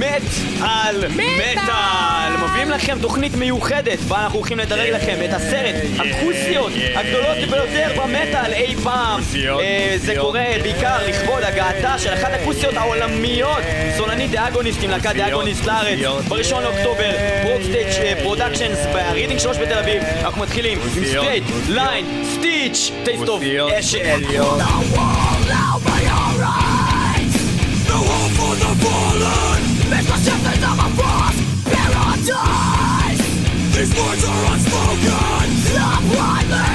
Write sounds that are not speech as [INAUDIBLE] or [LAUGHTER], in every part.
מת על מטאל! מביאים לכם תוכנית מיוחדת, בה אנחנו הולכים לדרג לכם את עשרת הכוסיות הגדולות ביותר במטאל אי פעם. אה, זה קורה בעיקר לכבוד הגעתה של אחת הכוסיות העולמיות, סולנית The Agonist עם להקת The Agonist לארץ, בראשון לאוקטובר, ProgStage Productions ברידינג 3 בתל אביב, אנחנו מתחילים עם Straight Line Stitch, Taste of Ashes. The war! These words are unspoken. Stop what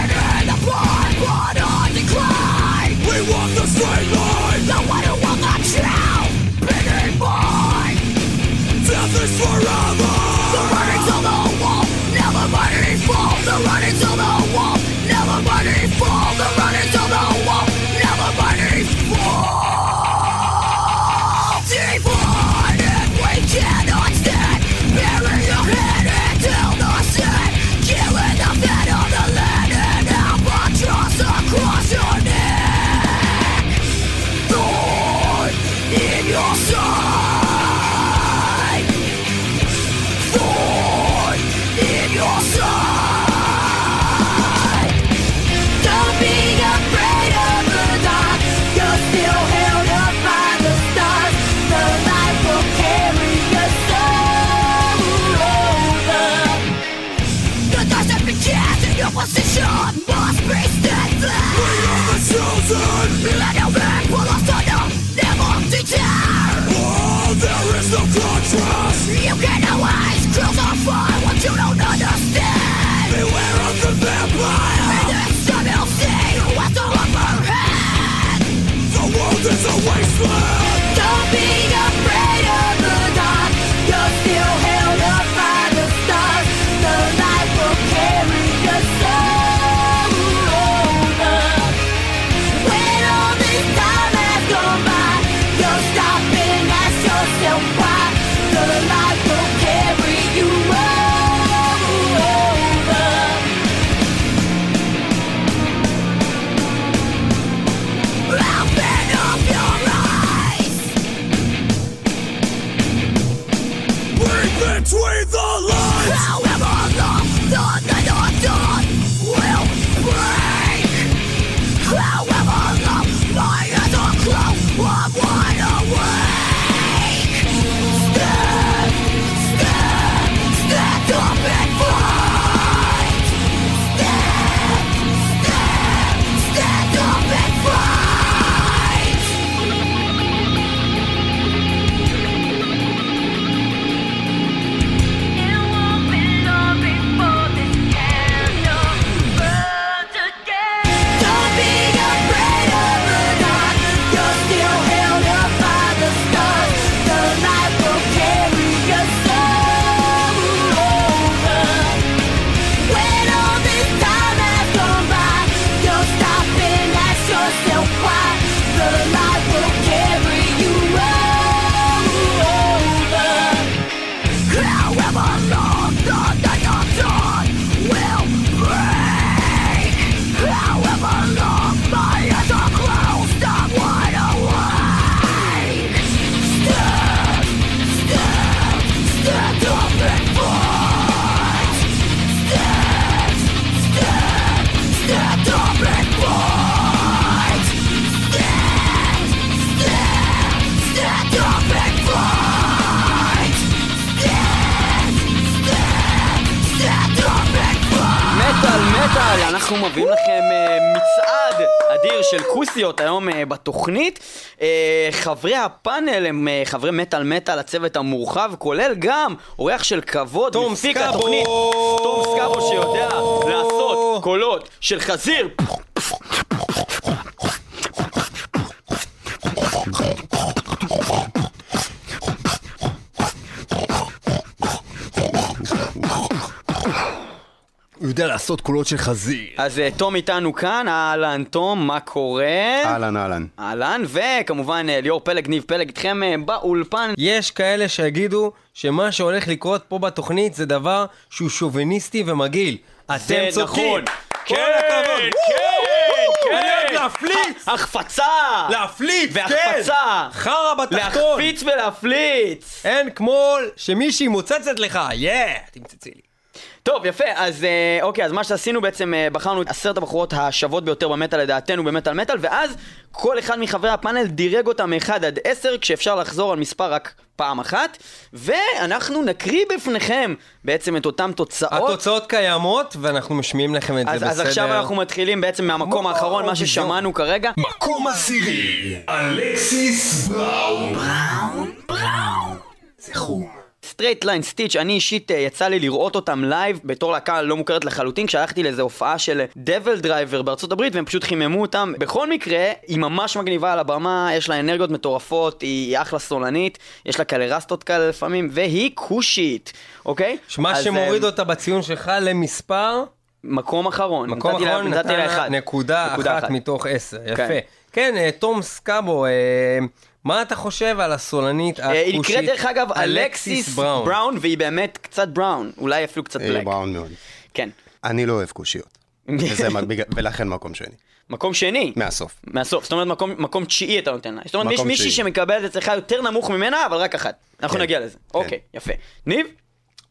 חברי הפאנל הם אה, חברי מטאל מטאל, הצוות המורחב, כולל גם אורח של כבוד, מפיק התוכנית, תום סקאבו שיודע לעשות קולות של חזיר. הוא יודע לעשות קולות של חזיר. אז אה, תום איתנו כאן, אהלן תום, מה קורה? אהלן, אהלן. אהלן, וכמובן אה, ליאור פלג, ניב פלג איתכם אה, באולפן. יש כאלה שיגידו שמה שהולך לקרות פה בתוכנית זה דבר שהוא שוביניסטי ומגעיל. אתם צודקים. זה נכון. כן, כן, כן. כן. להפליץ! החפצה! להפליץ, כן! והחפצה! חרא בתחתון! להחפיץ ולהפליץ! אין כמו שמישהי מוצצת לך, יא! תמצצי לי. טוב, יפה, אז אה, אוקיי, אז מה שעשינו בעצם, אה, בחרנו את עשרת הבחורות השוות ביותר במטאל לדעתנו במטאל מטאל, ואז כל אחד מחברי הפאנל דירג אותם מ-1 עד 10, כשאפשר לחזור על מספר רק פעם אחת, ואנחנו נקריא בפניכם בעצם את אותם תוצאות. התוצאות קיימות, ואנחנו משמיעים לכם את זה אז, בסדר. אז עכשיו אנחנו מתחילים בעצם מהמקום מה, האחרון, מה. ששמענו כרגע. מקום עשירי, אלכסיס בראון. זכרו. Straight Line Stitch, אני אישית אה, יצא לי לראות אותם live בתור להקה לא מוכרת לחלוטין כשהלכתי לאיזו הופעה של DevilDriver בארצות הברית והם פשוט חיממו אותם. בכל מקרה, היא ממש מגניבה על הבמה, יש לה אנרגיות מטורפות, היא אחלה סולנית, יש לה כאלה רסטות כאלה לפעמים, והיא כושית, אוקיי? מה אז, שמוריד אה, אותה בציון שלך למספר, מקום אחרון. מקום אחרון נתתי לה נתן אחד. נקודה אחת מתוך עשר, יפה. כן, אה, תום סקאבו, אה, מה אתה חושב על הסולנית אה, היא הכושית נקראת דרך אגב אלכסיס בראון, והיא באמת קצת בראון, אולי אפילו קצת היא בלק. בראון מאוד. כן. אני לא אוהב קושיות. וזה מה- בגלל- ולכן מקום שני. מקום שני. מהסוף. מהסוף, זאת אומרת מקום, מקום תשיעי אתה נותן לה. זאת אומרת, יש מישהי. שמקבלת אצלך יותר נמוך ממנה, אבל רק אחת. אנחנו כן. נגיע לזה. אוקיי, יפה. ניב?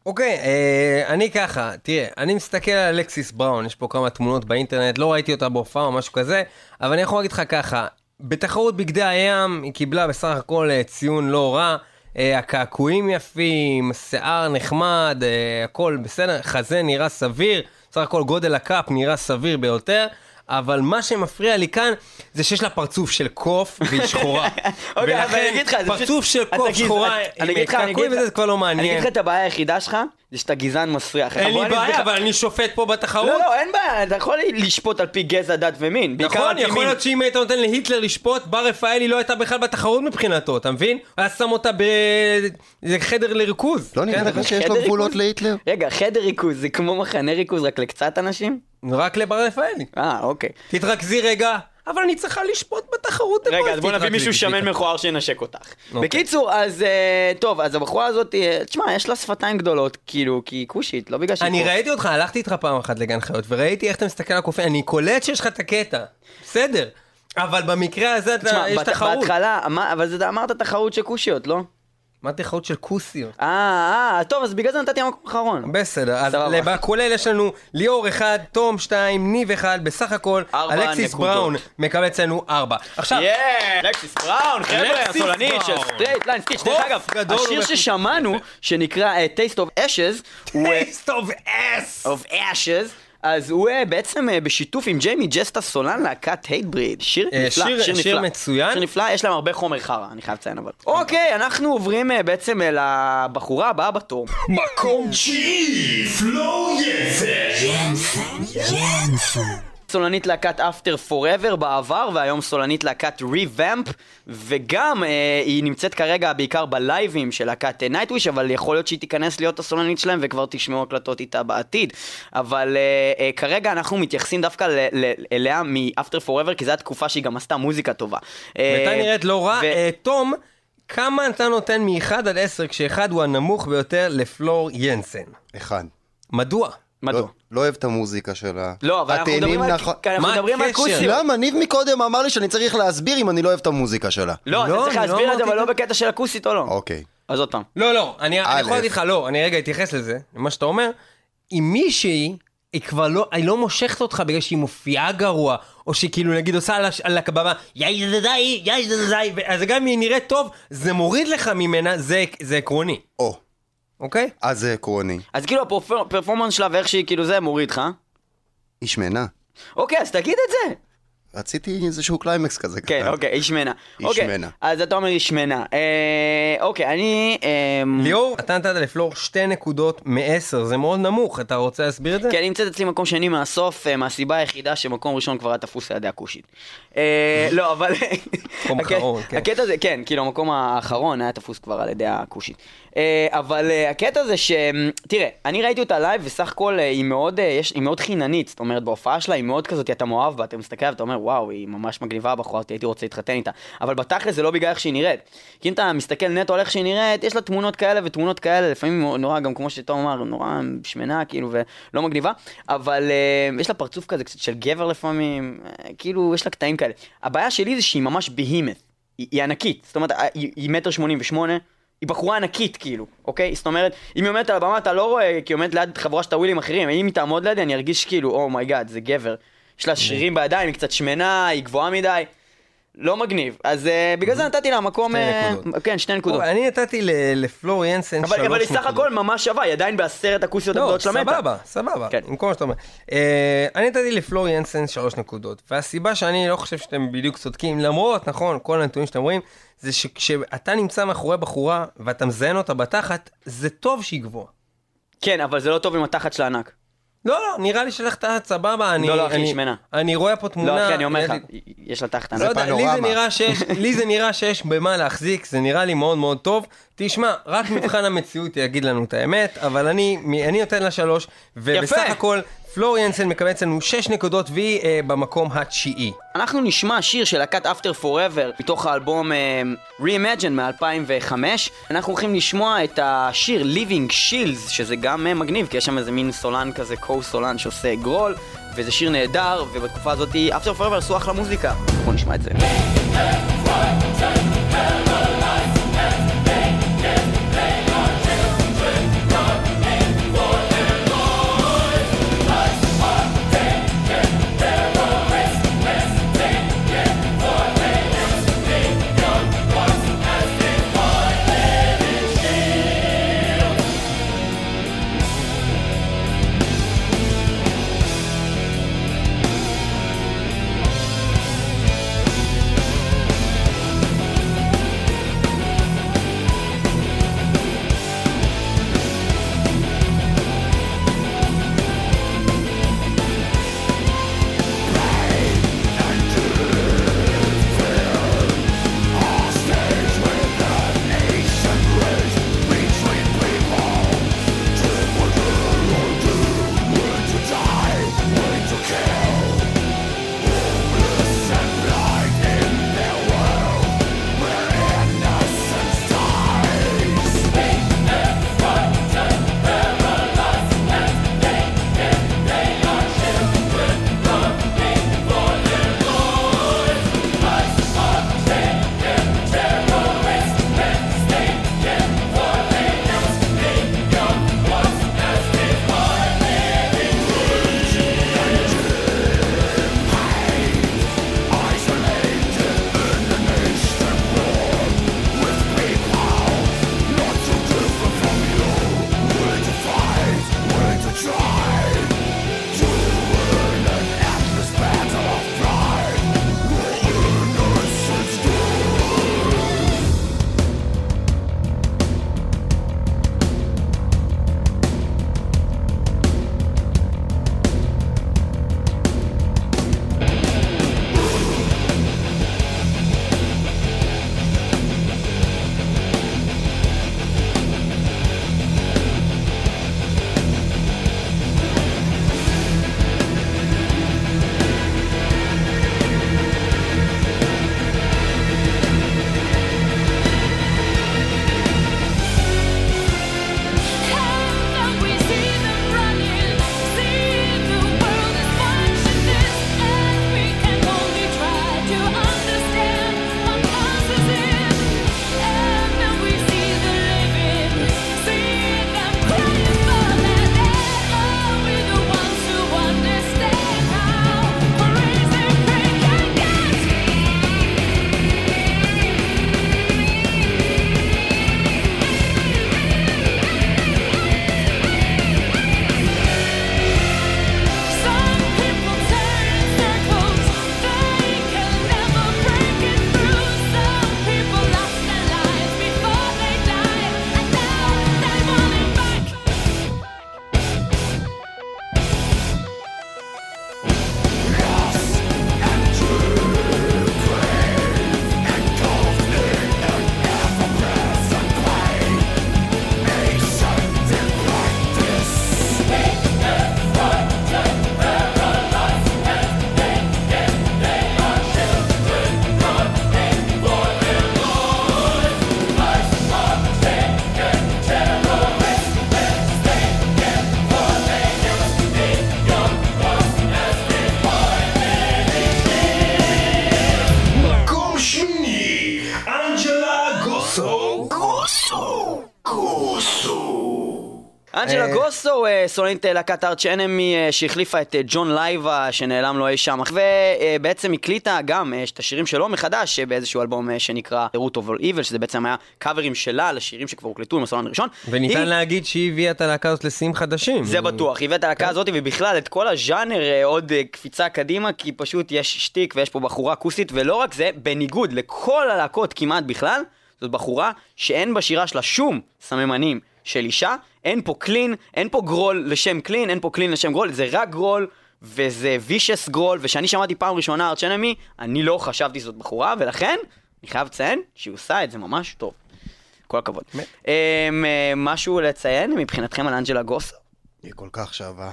אוקיי, אה, אני ככה, תראה, אני מסתכל על אלכסיס בראון, יש פה כמה תמונות באינטרנט, לא ראיתי אותה בהופעה או משהו כזה, אבל אני יכול להגיד לך ככה, בתחרות בגדי הים היא קיבלה בסך הכל אה, ציון לא רע, אה, הקעקועים יפים, שיער נחמד, אה, הכל בסדר, חזה נראה סביר, בסך הכל גודל הקאפ נראה סביר ביותר. אבל מה שמפריע לי כאן זה שיש לה פרצוף של קוף והיא שחורה. [LAUGHS] אוקיי, אבל אני אגיד לך, זה פשוט- פרצוף של קוף שחורה אני עם אגיד לך, אני קעקועים אגיד וזה לך- כבר לא אני מעניין. אגיד לך את הבעיה היחידה שלך, זה שאתה גזען מסריח. אין בוא לי אני בעיה, אבל אני שופט פה בתחרות. לא, לא, אין בעיה, אתה יכול לשפוט על פי גזע, דת ומין. נכון, יכול. להיות שאם היית נותן להיטלר לשפוט, בר רפאלי לא הייתה בכלל בתחרות מבחינתו, אתה מבין? הוא היה שם אותה באיזה חדר לריכוז. לא נראה כן? לך שיש לו גבולות? להיטלר? רגע, חדר ריכוז זה כמו מחנה ריכוז רק לקצת אנשים? רק לבר רפאלי. אה, אוקיי. תתרכזי רגע, אבל אני צריכה לשפוט בתחרות. רגע? אז בוא נביא מישהו שמן. מכוער שינשק אותך. אוקיי. בקיצור, אז אה, טוב, אז הבחורה הזאת, אה, תשמע, יש לה שפתיים גדולות, כאילו, כי היא כושית, לא בגלל שהיא אני. ראיתי אותך, הלכתי איתך פעם אחת לגן חיות, וראיתי איך אתה מסתכל על הקופי, אני קולט שיש לך את הקטע. בסדר. אבל במקרה הזה תשמע, יש תחרות. בהתחלה, מה- אבל אמרת תחרות של כושיות, לא? מה תחרות של כוסיות? אה, אה, טוב, אז בגלל זה נתתי מקום אחרון. בסדר, אז. בכולל יש לנו ליאור 1, תום 2, ניב 1, בסך הכל אלכסיס. בראון מקבל אצלנו 4. עכשיו, יאה, אלכסיס בראון, חבר'ה, אלכסיס הסולנית של. Straight Line Stitch. דרך אגב, השיר. ששמענו, שנקרא אה, Taste of Ashes. אה, אס! of Ashes, אז הוא אה, בעצם אה, בשיתוף עם ג'יימי ג'סטה סולן להקת Hatebreed. שיר אה, נפלא, שיר- שיר שיר נפלא. מצוין. שיר נפלא, יש להם הרבה חומר חרא, אני חייב לציין אבל. אוקיי, אנחנו עוברים בעצם אל הבחורה הבאה בתור. מקום תשיעי, פלור ינסן. סולנית להקת After Forever בעבר, והיום סולנית להקת Revamp, וגם אה, היא נמצאת כרגע בעיקר בלייבים של להקת אה, Nightwish, אבל יכול להיות שהיא תיכנס להיות הסולנית שלהם וכבר תשמעו הקלטות איתה בעתיד. אבל אה, אה, כרגע אנחנו מתייחסים דווקא ל- ל- אליה מ-After Forever, כי זו התקופה שהיא גם עשתה מוזיקה טובה. אה, ואתה נראית לא רע. ו- אה, תום, כמה אתה נותן מ-1 עד 10 כשאחד הוא הנמוך ביותר לפלור ינסן? אחד. מדוע? מדוע? לא- לא אוהב את המוזיקה שלה. לא, אבל אנחנו מדברים על- אנחנו מדברים על. למה? ניב מקודם אמר לי שאני צריך להסביר אם אני לא אוהב את המוזיקה שלה. לא, לא, אתה צריך אני לא להסביר את זה, אבל לא בקטע של הכוסית או לא. אוקיי. אז עוד פעם. לא, לא, אני. יכול להגיד לך, לא, אני רגע אתייחס לזה, למה שאתה אומר. אם מישהי, היא כבר לא, היא לא מושכת אותך בגלל שהיא מופיעה גרוע, או שהיא כאילו נגיד עושה על הש- על הקבבה, יאי זדזאי, יאי זדזאי, אז גם אם היא נראית טוב, זה מוריד לך ממנה, זה זה עקרוני, או, אוקיי? אז זה עקרוני. אז כאילו הפרפורמנס שלה ואיך שהיא כאילו זה מוריד לך. היא שמנה. אוקיי, אז תגיד את זה. רציתי איזשהו קליימקס כזה. כן, קטן. אוקיי, היא שמנה. היא אוקיי, שמנה. אז אתה אומר היא שמנה. אה, אוקיי, אני... אה, ליאור, אתה נתת לפלור שתי נקודות מעשר, זה מאוד נמוך, אתה רוצה להסביר את זה? כי אני נמצאת אצלי מקום שני מהסוף, אה, מהסיבה היחידה שמקום ראשון כבר היה תפוס על ידי הכושית. אה, לא, אבל... מקום אחרון, כן. הקטע זה, כן, כאילו המקום האחרון היה תפוס כבר על ידי הכושית. אה, אבל אה, הקטע זה ש... תראה, אני ראיתי אותה live, וסך הכל אה, היא מאוד, יש- היא מאוד חיננית, זאת אומרת, בהופעה שלה היא מאוד כזאת, אתה מאוהב בה, אתה מסתכל ואתה אומר, וואו, היא ממש מגניבה הבחורה, הייתי רוצה להתחתן איתה. אבל בתכל'ס זה לא בגלל איך שהיא נראית. כי אם אתה מסתכל נטו על איך שהיא נראית, יש לה תמונות כאלה ותמונות כאלה, לפעמים נורא, גם כמו שתום אמר, נורא שמנה, כאילו, ולא מגניבה. אבל יש לה פרצוף כזה קצת של גבר לפעמים, כאילו, יש לה קטעים כאלה. הבעיה שלי זה שהיא ממש behemoth. היא, היא ענקית, זאת אומרת, היא היא היא בחורה ענקית כאילו, אוקיי? זאת אומרת, אם היא עומדת על הבמה אתה לא רואה, כי היא עומדת ליד חבורה של טאווילים אחרים, אם היא תעמוד לידי אני ארגיש כאילו, oh my god, זה גבר. יש לה שרירים בידיים, היא קצת שמנה, היא גבוהה מדי. לא מגניב. אז אה, בגלל זה נתתי לה מקום... שתי אה, נקודות. כן, שתי נקודות. אני נתתי לפלור ינסן שלוש נקודות. אבל היא סך הכל ממש שווה, היא עדיין בעשרת הכוסיות לא, הגדולות של המטה. סבבה, סבבה, כן. עם כל מה שאתה אומר. אה, אני נתתי לפלור ינסן שלוש נקודות, והסיבה שאני לא חושב שאתם בדיוק צודקים, למרות, נכון, כל הנתונים שאתם רואים, זה שכשאתה נמצא מאחורי בחורה ואתה מזיין אותה בתחת, זה טוב שהיא גבוהה. כן, אבל זה לא טוב עם התחת של הענק. לא, לא, נראה לי שלך תחת סבבה, אני... לא, לא, אחי, אני- שמנה. אני רואה פה תמונה... לא, אחי, אני אומר לך, יש לה תחת לא ענק. יודע, לי זה פנורמה. נראה שיש, לי זה נראה שיש במה להחזיק, זה נראה לי מאוד מאוד טוב. תשמע, רק מבחן המציאות יגיד לנו את האמת, אבל אני, אני נותן לה שלוש, ובסך יפה. הכל פלור ינסן מקבל אצלנו שש נקודות והיא אה, במקום התשיעי. אנחנו נשמע שיר של להקת After Forever מתוך האלבום uh, Reimagine מ-2005. אנחנו הולכים לשמוע את השיר Living Shields, שזה גם uh, מגניב, כי יש שם איזה מין סולן כזה, קו-סולן שעושה גרול, וזה שיר נהדר, ובתקופה הזאת After Forever עשו אחלה מוזיקה. בואו נשמע את זה. אנג'לה אה, סולנית אה, להקת ארץ' אנמי, אה, שהחליפה את אה, ג'ון לייבה, שנעלם לו אי שם, ובעצם הקליטה גם את השירים שלו מחדש באיזשהו אלבום שנקרא root of all evil, שזה בעצם היה קאברים שלה לשירים שכבר הוקלטו עם הסולן הראשון. וניתן היא- להגיד שהיא הביאה את הלהקה הזאת לשיאים חדשים. זה בטוח, היא הבאת את הלהקה הזאת ובכלל את כל הז'אנר עוד קפיצה קדימה כי פשוט יש שטיק ויש פה בחורה כוסית ולא רק זה, בניגוד לכל הלהקות כמעט בכלל, זאת בחורה שאין בשירה שלה שום סממנים של אישה, אין פה clean, אין פה growl לשם clean, אין פה clean לשם growl, זה רק growl וזה vicious growl וכשאני שמעתי פעם ראשונה Arch Enemy, אני לא חשבתי שזאת בחורה ולכן אני חייב לציין שהיא עושה את זה ממש טוב. כל הכבוד. אמ, אה, משהו לציין מבחינתכם על אנג'לה גוסו? היא כל כך שווה.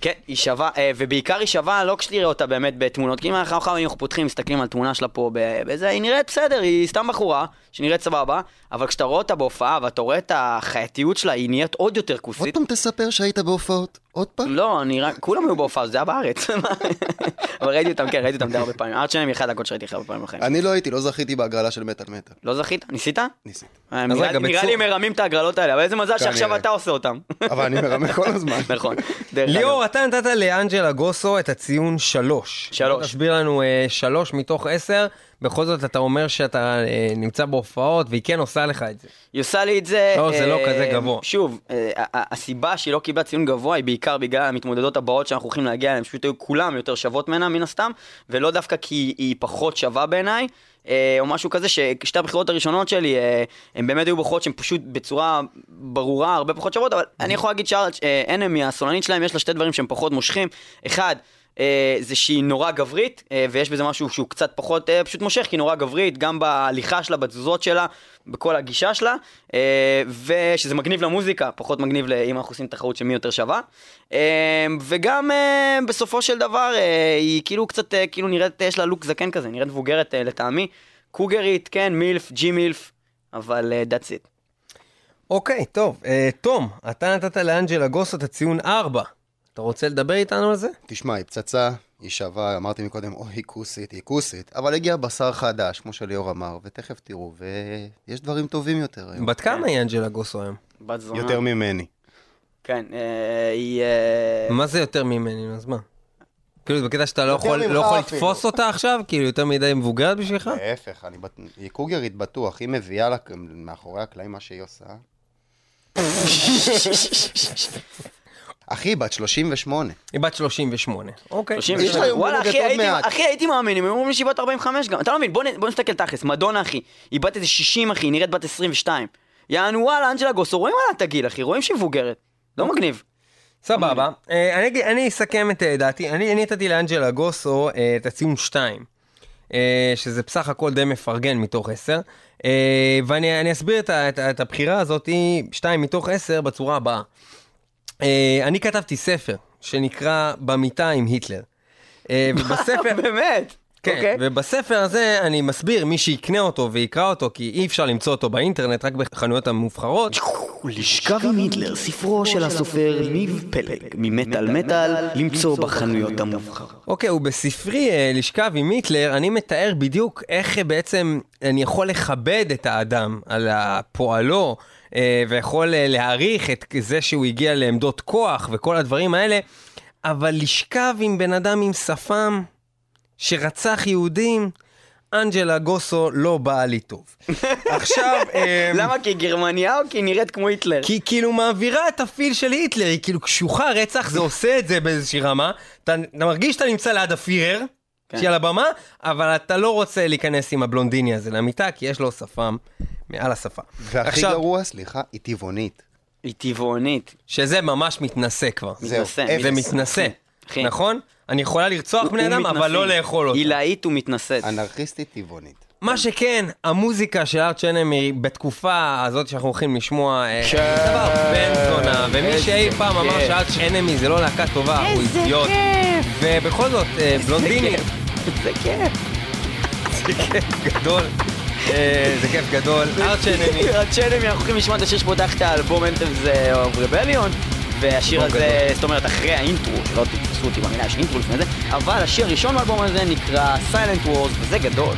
כן, היא שווה, אה, ובעיקר היא שווה לא כשתראה אותה באמת בתמונות, כי אם אנחנו אנחנו פותחים, מסתכלים על תמונה שלה פה ב- בזה, היא נראית בסדר, היא סתם בחורה, שנראית סבבה, אבל כשאתה רואה אותה בהופעה ואתה רואה את החייתיות שלה, היא נהיית עוד יותר עוד כוסית. פעם תספר שהיית בהופעות. עוד פעם. לא, אני רק, כולם היו בהופעה, זה היה בארץ. [LAUGHS] אבל ראיתי אותם, כן, ראיתי אותם די הרבה פעמים. ארט שלהם היא אחת הדקות שראיתי הרבה פעמים בחיים. אני לא הייתי, לא זכיתי בהגרלה של מטאל מטאל. לא זכית? ניסית? ניסיתי. אה, נראה לי- מרמים את ההגרלות האלה, אבל איזה מזל שעכשיו. אתה עושה אותם. [LAUGHS] אבל אני מרמה כל הזמן. [LAUGHS] נכון. ליאור, אתה נתת לאנג'לה גוסו את הציון שלוש. שלוש. בוא תסביר לנו אה, שלוש מתוך עשר. בכל זאת אתה אומר שאתה אה, נמצא בהופעות והיא כן עושה לך את זה. היא עושה לי את זה... לא, זה לא אה, כזה גבוה. שוב, אה, הסיבה שהיא לא קיבלה ציון גבוה היא בעיקר בגלל המתמודדות הבאות שאנחנו הולכים להגיע אליהן, פשוט היו כולם יותר שוות ממנה מן הסתם, ולא דווקא כי היא פחות שווה בעיניי. אה, או משהו כזה ששתי הבחירות הראשונות שלי אה, הן באמת היו בוחרות שהן פשוט בצורה ברורה הרבה פחות שוות אבל אני יכול להגיד שאנמי הסולנית שלהם יש לה שתי דברים שהם פחות מושכים אחד אה, זה שהיא נורא גברית, אה, ויש בזה משהו שהוא קצת פחות אה, פשוט מושך, כי היא נורא גברית, גם בהליכה שלה, בתזוזות שלה, בכל הגישה שלה, אה, ושזה מגניב למוזיקה, פחות מגניב אם אנחנו עושים תחרות של מי יותר שווה. אה, וגם אה, בסופו של דבר, אה, היא כאילו קצת, אה, כאילו נראית, יש לה לוק זקן כזה, נראית מבוגרת אה, לטעמי. קוגרית, כן, מילף, ג'י מילף, אבל אה, that's it. אוקיי, טוב. אה, תום, אתה נתת לאנג'לה גוסו את הציון ארבע. אתה רוצה לדבר איתנו על זה? תשמע, היא פצצה, היא שווה, אמרתי מקודם, אוי, היא כוסית, היא כוסית, אבל הגיע בשר חדש, כמו שליאור אמר, ותכף תראו, ויש דברים טובים יותר היום. בת כמה היא אנג'לה גוסו היום? בת זונה. יותר ממני. כן, אה, היא... אה, מה זה יותר ממני, אז מה? כאילו, בקטע שאתה לא יכול לא יכול. לתפוס אותה עכשיו? כאילו, יותר מדי מבוגרת בשבילך? להפך, אני בט- היא קוגרית בטוח, היא מביאה לה מאחורי הקלעים מה שהיא עושה. [LAUGHS] אחי, בת 38. היא בת 38. אוקיי. 38. יש לה יום וואלה, אחי, הייתי- מעט. אחי, הייתי מאמין, הם אומרים לי שהיא בת 45 גם. אתה לא מבין, בוא נסתכל תכלס, מדונה, אחי. היא בת איזה 60, אחי, היא נראית בת 22. יענו, וואלה, אנג'לה גוסו, רואים עליה את הגיל, אחי, רואים שהיא מבוגרת. לא מגניב. סבבה. אה, אני אסכם את אה, דעתי. אני אני נתתי לאנג'לה גוסו אה, את הציון 2, אה, שזה בסך הכל די מפרגן מתוך 10. אה, ואני אני אסביר את הבחירה הזאת, 2 מתוך 10, בצורה הבאה. אה, אני כתבתי ספר שנקרא במיטה עם היטלר. אה, ובספר... [LAUGHS] באמת. כן, אוקיי. ובספר הזה אני מסביר, מי שיקנה אותו ויקרא אותו, כי אי אפשר למצוא אותו באינטרנט, רק בחנויות המובחרות. לשכב עם היטלר, ספרו של הסופר ניב פלג, ממטאל מטאל, למצוא בחנויות המובחרות. אוקיי, ובספרי אה, לשכב עם היטלר, אני מתאר בדיוק איך בעצם אני יכול לכבד את האדם על פועלו, ויכול אה, להעריך את זה שהוא הגיע לעמדות כוח וכל הדברים האלה, אבל לשכב עם בן אדם עם שפם שרצח יהודים, אנג'לה גוסו לא באה לי טוב. [LAUGHS] עכשיו... אה, למה? כי היא גרמניה או כי היא נראית כמו היטלר? כי היא כאילו מעבירה את הפיל של היטלר, היא כאילו קשוחה רצח, זה עושה את זה באיזושהי רמה. אתה מרגיש שאתה נמצא ליד הפירר, כן. שהיא על הבמה, אבל אתה לא רוצה להיכנס עם הבלונדיני הזה למיטה, כי יש לו שפם מעל השפה. והכי עכשיו, גרוע, סליחה, היא טבעונית. היא טבעונית. שזה ממש מתנשא כבר. זהו, מתנשא. זה מתנשא, אחי. נכון? אני יכולה לרצוח הוא- בני הוא אדם, אבל מתנשא. לא לאכול אותם. עילאית ומתנשאת. אנרכיסטית טבעונית. מה שכן, המוזיקה של ארט שנמי בתקופה הזאת שאנחנו הולכים לשמוע, אה. דבר בן זונה, ומי שאי פעם אמר. שארט שנמי זה לא להקה טובה, הוא אידיוט. ובכל זאת, אה, בלונדיני, זה כיף. זה כיף גדול, אה, זה כיף גדול, ארט שנמי, הצ'למי, אנחנו הולכים לשמוע את השיר שפותח את האלבום אנטמס אוף רבליון והשיר הזה, זאת אומרת אחרי האינטרו, שלא תתפסו אותי במילה, יש אינטרו לפני זה אבל השיר הראשון באלבום הזה נקרא Silent Wars וזה גדול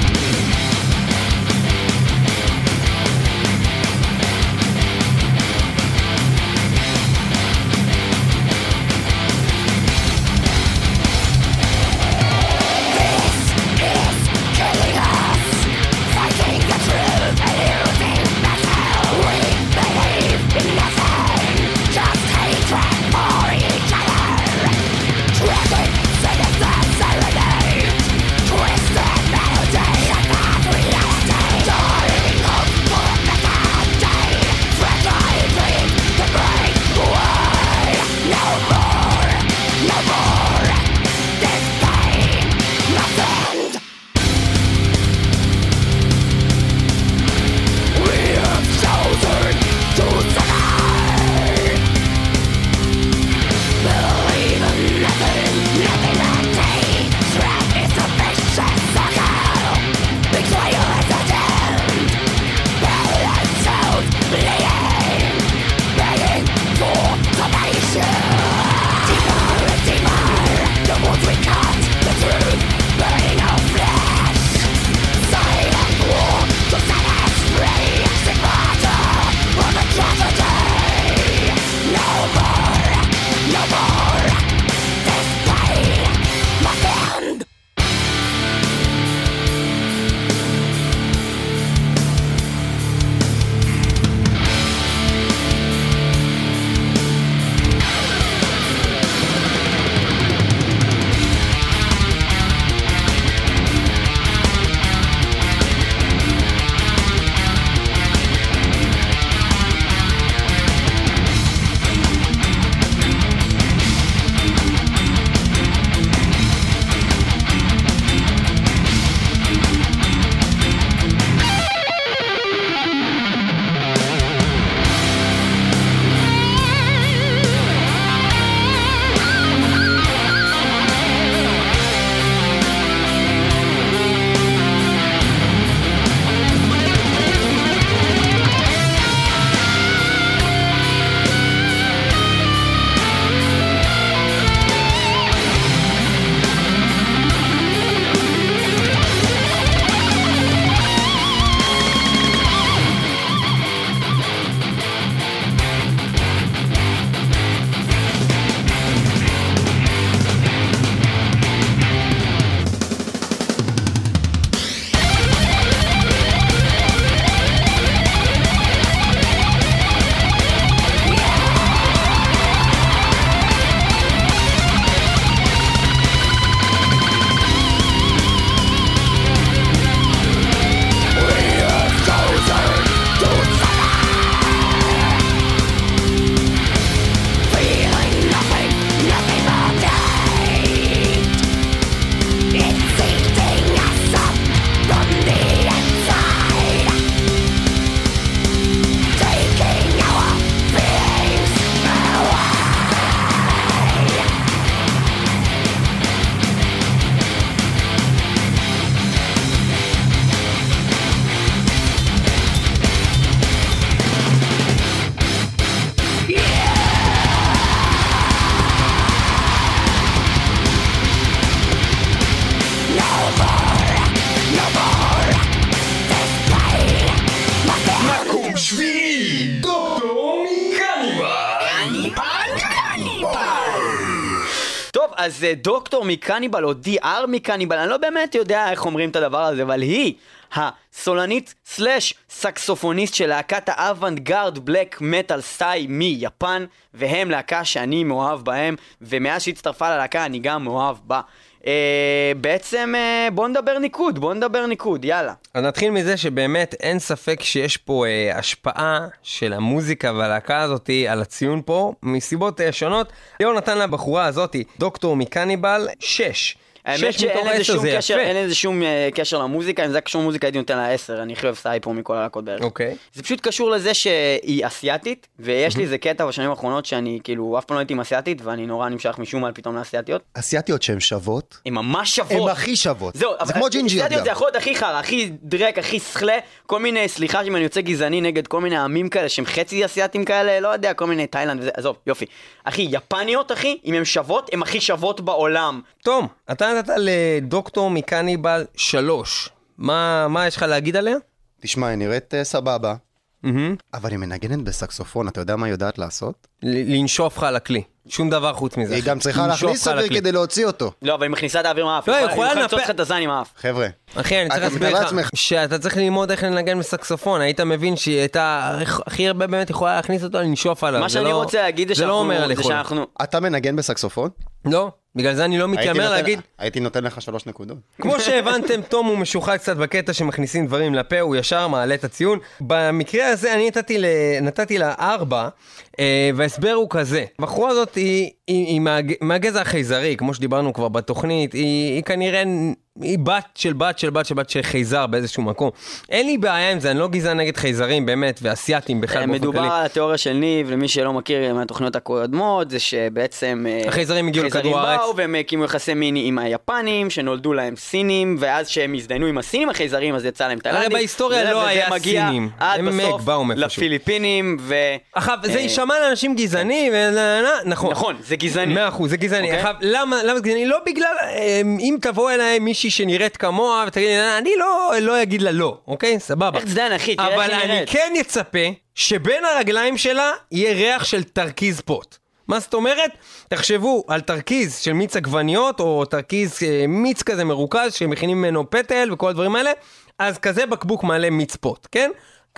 אז אה, דוקטור Mikannibal או D.R Mikannibal, אני לא באמת יודע איך אומרים את הדבר הזה, אבל היא הסולנית slash סקסופוניסט של להקת האוונגרד black metal Sigh מיפן, והם להקה שאני מאוהב בהם, ומאז שהצטרפה ללהקה אני גם מאוהב בה. אה, בעצם אה, בוא נדבר ניקוד, בוא נדבר ניקוד, יאללה. אז נתחיל מזה שבאמת אין ספק שיש פה אה, השפעה של המוזיקה והלהקה הזאתי על הציון פה, מסיבות אה, שונות. ליאור נתן לבחורה הזאתי, דוקטור מקניבל, 6. האמת שאין לזה שום קשר, אין לזה שום אה, קשר למוזיקה, אם זה היה קשור למוזיקה הייתי נותן לה 10, אני הכי אוהב סאי פה מכל הלהקות בערך. אוקיי. זה פשוט קשור לזה שהיא אסיאתית, ויש לי איזה קטע בשנים האחרונות שאני כאילו אף פעם לא הייתי עם אסיאתית, ואני נורא נמשך משום מה פתאום לאסיאתיות. אסיאתיות שהן שוות, הן ממש הן שוות. הכי שוות. זהו, זה כמו ג'ינג'יות אסיאתיות גם. זה יכול להיות הכי חרא, הכי דרק, הכי סכלה, כל מיני, סליחה אם אני יוצא גזעני נגד כל מיני עמים כאלה שהם חצי אסיאתים כאלה, לא יודע, כל מיני תאילנד וזה, עזוב, יופי. אחי, יפניות אחי, אם הן שוות, הן הכי שוות בעולם. תום, אתה נתת לדוקטור מקניבל 3. מה, מה יש לך להגיד עליה? תשמע, היא נראית אה, סבבה, מהמם. אבל היא מנגנת בסקסופון, אתה יודע מה היא יודעת לעשות? ל- לנשוף לך על הכלי. שום דבר חוץ מזה. היא. גם צריכה להכניס אוויר. כדי להוציא אותו. לא, אבל היא מכניסה את האוויר מהאף. לא, היא יכולה לנפח- לך את הזין עם האף. חבר'ה, אחי, אני צריך אתה להסביר לך. שאתה צריך ללמוד איך לנגן בסקסופון, היית מבין שהיא הייתה הכי הרבה באמת יכולה להכניס אותו לנשוף עליו. מה שאני לא- רוצה להגיד זה לא אומר שאנחנו, אתה מנגן בסקסופון? לא, בגלל זה אני לא מתיימר להגיד. הייתי נותן לך שלוש נקודות. כמו שהבנתם, [LAUGHS] תום הוא משוחד קצת בקטע שמכניסים דברים לפה, הוא ישר מעלה את הציון. במקרה הזה אני נתתי, ל... וההסבר הוא כזה. הבחורה הזאת היא, היא, היא מהג... מהגזע החייזרי, כמו שדיברנו כבר בתוכנית, היא, היא כנראה... היא בת של בת של בת של בת של חייזר באיזשהו מקום. אין לי בעיה עם זה, אני לא גזען נגד חייזרים באמת, ואסייתים בכלל באופן מדובר כללי. על התיאוריה של ניב, למי שלא מכיר מהתוכניות הקודמות, זה שבעצם... אה, החייזרים הגיעו לכדור הארץ. באו והם הקימו יחסי מין עם היפנים, שנולדו להם סינים, ואז שהם הזדיינו עם הסינים החייזרים, אז יצא להם תאילנדים. בהיסטוריה וזה- לא היה מגיע סינים. עד בסוף. לפיליפינים, ו... עכשיו, זה אה, יישמע לאנשים גזעני, ו... נכון. נכון, זה גזעני. מאה אחוז, זה גזעני. אוקיי? למה למה זה גזעני? לא בגלל, אה, אם תבוא אליי מישהי שנראית כמוה, ותגיד לי, אני לא לא אגיד לה לא, אוקיי? סבבה. איך תזדיין, אחי? תראה איך אבל היא אני נראית. כן אצפה שבין הרגליים שלה יהיה ריח של תרכיז פוט. מה זאת אומרת? תחשבו על תרכיז של מיץ עגבניות, או תרכיז אה, מיץ כזה מרוכז, שמכינים ממנו פטל וכל הדברים האלה, אז כזה בקבוק מלא מיץ פוט, כן?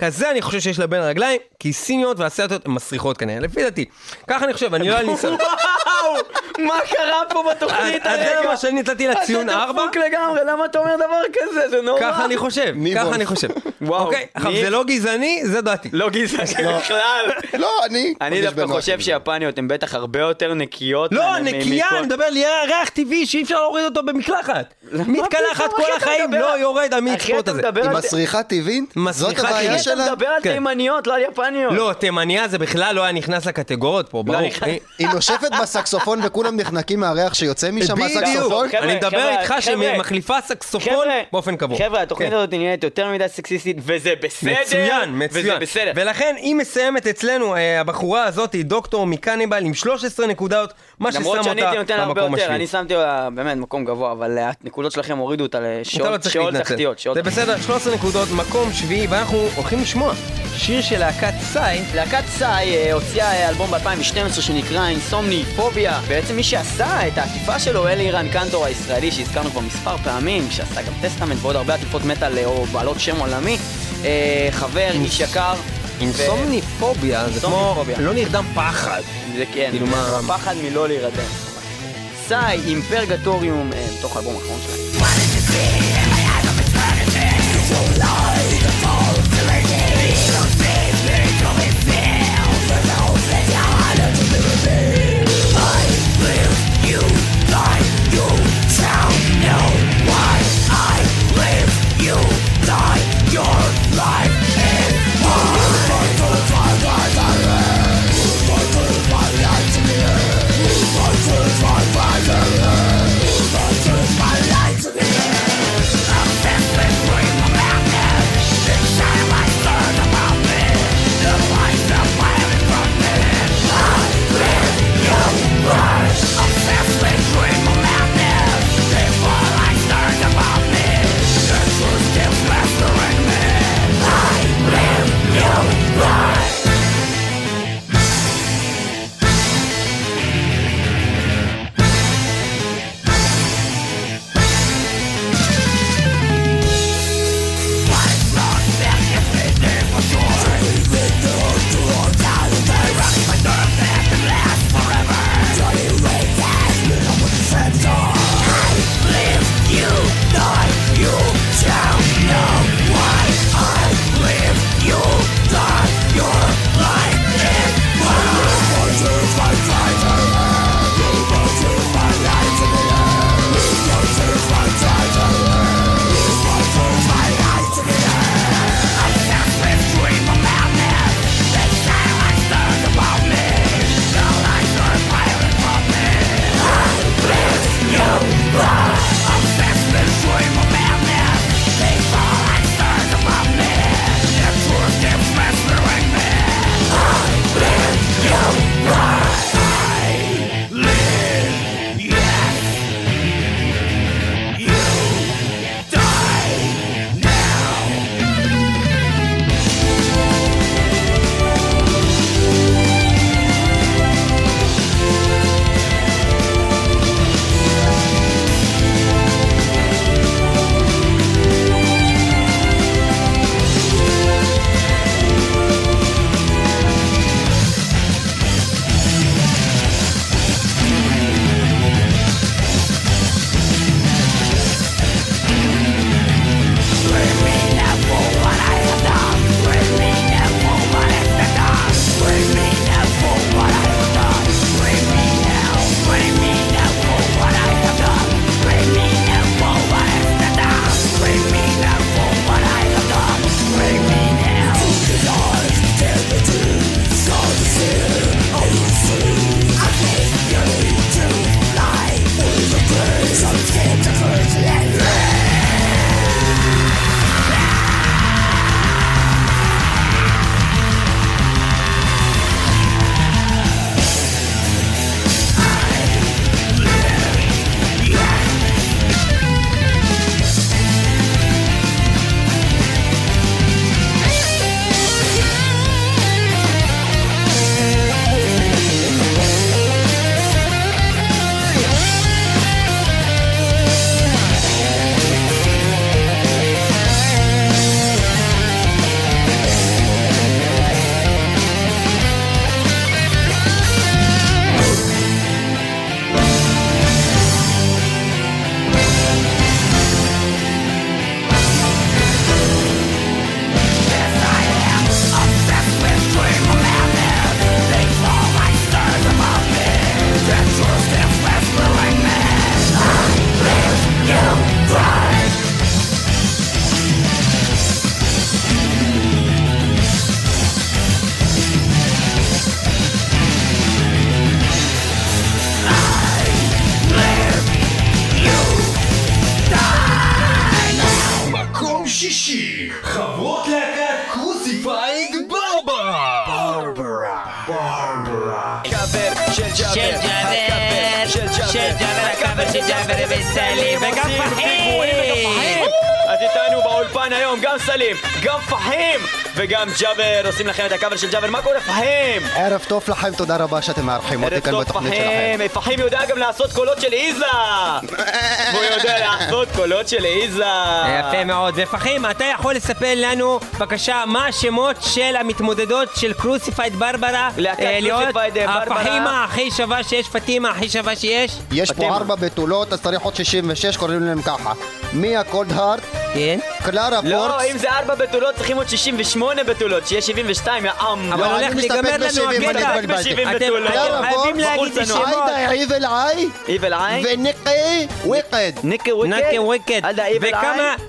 כזה אני חושב שיש לה בין הרגליים, כי סיניות ואסייתיות הן מסריחות כנראה, לפי דעתי. ככה אני חושב, אני לא על ניסיון. וואו! מה קרה פה בתוכנית אז זה הרגע? מה שאני נתתי לה ציון אתה 4. דפוק לגמרי, למה אתה אומר דבר כזה? זה נורא. ככה אני חושב, ככה. אני חושב. וואו, אוקיי, עכשיו זה לא גזעני, זה דעתי. לא גזעני בכלל. לא, אני... אני דווקא חושב. שיפניות הן בטח הרבה יותר נקיות. לא, נקייה, אני מדבר לי ריח טבעי שאי אפשר להוריד אותו במקלחת. מתקלחת כל אתה החיים, לא יורד אתה הזה. היא על- מסריחה טבעית? זאת מסריחה הבעיה. שלה? אתה מדבר על כן. תימניות, לא על יפניות. לא, תימניה זה בכלל לא היה נכנס לקטגוריות פה, ברור. נכנס. היא- נושפת בסקסופון וכולם נחנקים מהריח שיוצא משם מהסקסופון? אני מדבר איתך שהיא חבר'ה. מחליפה סקסופון באופן קבוע. חבר'ה, התוכנית כן. הזאת נהיית יותר מדי סקסיסטית, וזה בסדר. מצוין, וזה מצוין. בסדר. ולכן היא מסיימת אצלנו, אה, הבחורה הזאת, דוקטור מקניבל עם 13 נקודות, מה ששם למרות אותה שאני הייתי נותן לה הרבה במקום יותר, השביעי. אני שמתי לה באמת מקום גבוה, אבל אה, הנקודות שלכם הורידו אותה לא לשעות להתנצל. תחתיות. זה. בסדר, 13 נקודות, מקום שביעי, ואנחנו הולכים לשמוע שיר של להקת סאי. להקת סאי אה, הוציאה אה, אלבום ב-2012 שנקרא אינסומני פוביה. בעצם מי שעשה את העטיפה שלו הוא אלירן קנטור הישראלי שהזכרנו כבר מספר פעמים, שעשה גם טסטמנט ועוד הרבה עטיפות מטאל אה, או בעלות שם עולמי. אה, חבר, איש יקר. אינסומניפוביה, זה כמו. לא נרדם פחד. זה כן, כאילו מה- הפחד מלא להירדם. סאי עם פרגטוריום, אה, מתוך האלבום האחרון שלהם. ג'אבר, הקאבר של ג'אבר היום גם סלים, גם פחים וגם ג'אבר עושים לכם את הקאבר של ג'אבר. מה קורה פחים? ערב טוב לכם, תודה רבה שאתם מארחים אותי ערב כאן טוב בתוכנית שלכם. פחים, פחים יודע גם לעשות קולות של איזה! [LAUGHS] הוא יודע לעשות קולות של איזה! יפה מאוד. ופחים, אתה יכול לספר לנו, בבקשה, מה השמות של המתמודדות של Crucified Barbara? להקת אה, להיות. הפחימה הכי שווה שיש, פטימה הכי שווה שיש? יש. פה ארבע בתולות, אז צריך עוד 66, קוראים להם ככה. מיה קולדהארט, כן. קלרה לא, פורקס, אם זה ארבע בתולות צריכים עוד 68 בתולות, שיהיה 72, יא עם. אבל לא, הולך להיגמר לנו ב-70, הקטע. אני רק התבלבלתי. ב-70 אתם חייבים פורקס, להגיד את. השמות. עאידה עיבל עי, איבל עין? וניקי וויקד. ניקי וויקד. עדה איבל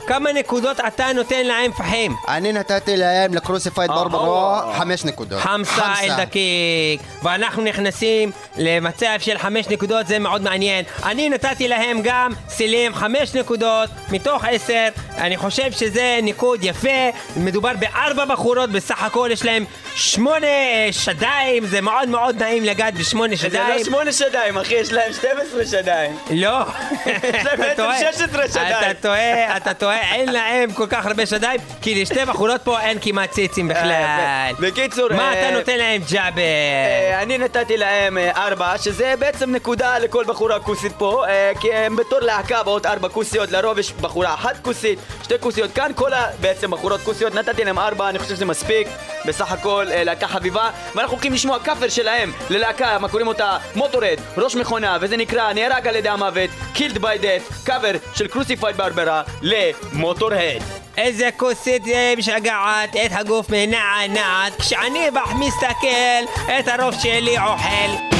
וכמה נקודות אתה נותן להם פחים? אני נתתי להם לקרוסיפייד אה. חמש נקודות. חמסה אל דקיק. ואנחנו נכנסים למצב של חמש נקודות, זה מאוד מעניין. אני נתתי להם גם סלים חמש נקודות מתוך עשר. אני חושב שזה ניקוד יפה. מדובר בארבע בחורות בסך הכל, יש להם שמונה שדיים, זה מאוד מאוד נעים לגעת בשמונה זה שדיים. לא שמונה שדיים, אחי, יש להם 12 שדיים. לא. יש להם בעצם טועה. 16 שדיים. אתה טועה, אתה טועה, אין להם כל כך הרבה שדיים, כי לשתי בחורות פה אין כמעט ציצים בכלל. אה, יפה. בקיצור, מה אה, אתה נותן להם ג'אבר? אה, אני נתתי להם אה, ארבע, שזה בעצם נקודה לכל בחורה כוסית פה, אה, כי הם בתור להקה באות ארבע כוסיות, לרוב בחורה אחת כוסית, שתי כוסיות כאן, כל ה... בעצם בחורות כוסיות, נתתי להם ארבע, אני חושב שזה מספיק, בסך הכל אה, להקה חביבה, ואנחנו הולכים לשמוע קאבר שלהם ללהקה, מה קוראים אותה? Motorhead, ראש מכונה, וזה נקרא נהרג על ידי המוות, Killed by Death, קאבר של Crucified Barbara ל Motorhead. איזה כוסית אה, משגעת את הגוף מנענעת כשאני בח מסתכל את הראש שלי אוכל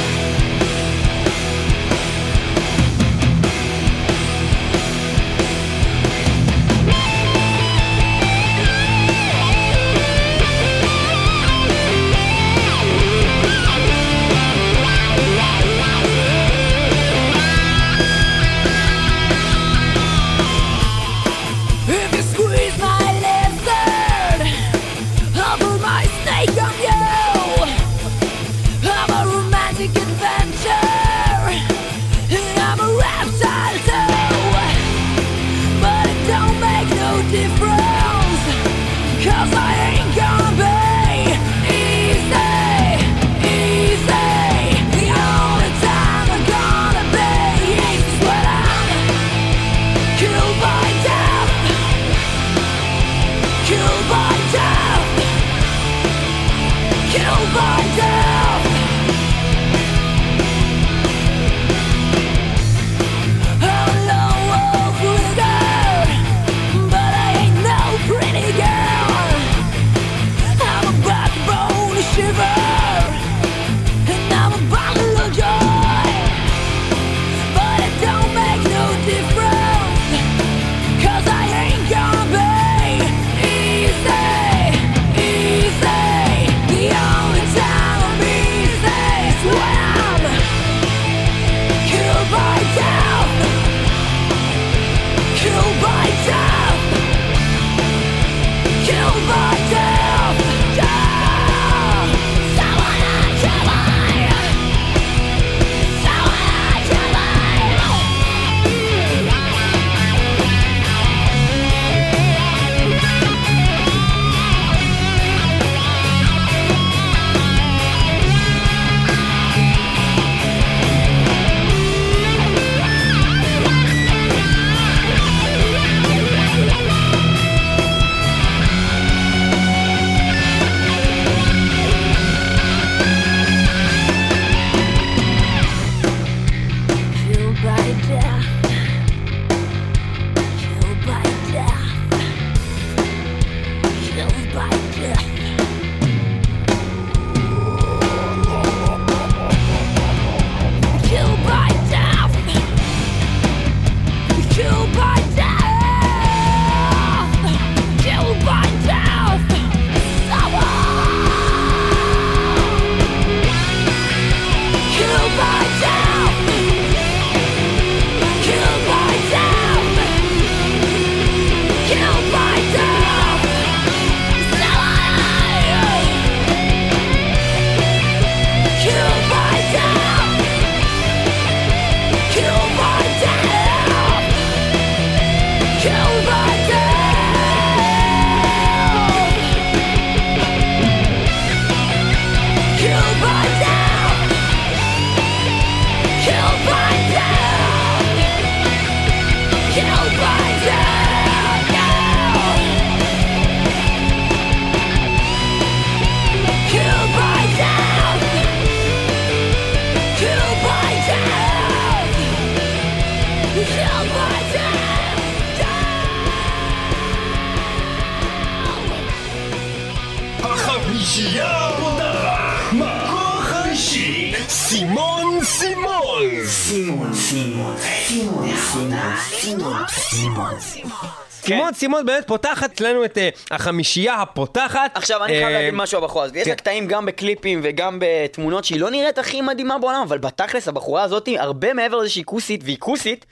סימון סימון באמת פותחת אצלנו את אה, החמישייה הפותחת. עכשיו, אני חייב אה, להגיד משהו הבחורה הזאת. יש לה כן. קטעים גם בקליפים וגם בתמונות שהיא לא נראית הכי מדהימה בעולם, אבל בתכלס הבחורה הזאת, הרבה מעבר לזה שהיא כוסית, והיא כוסית,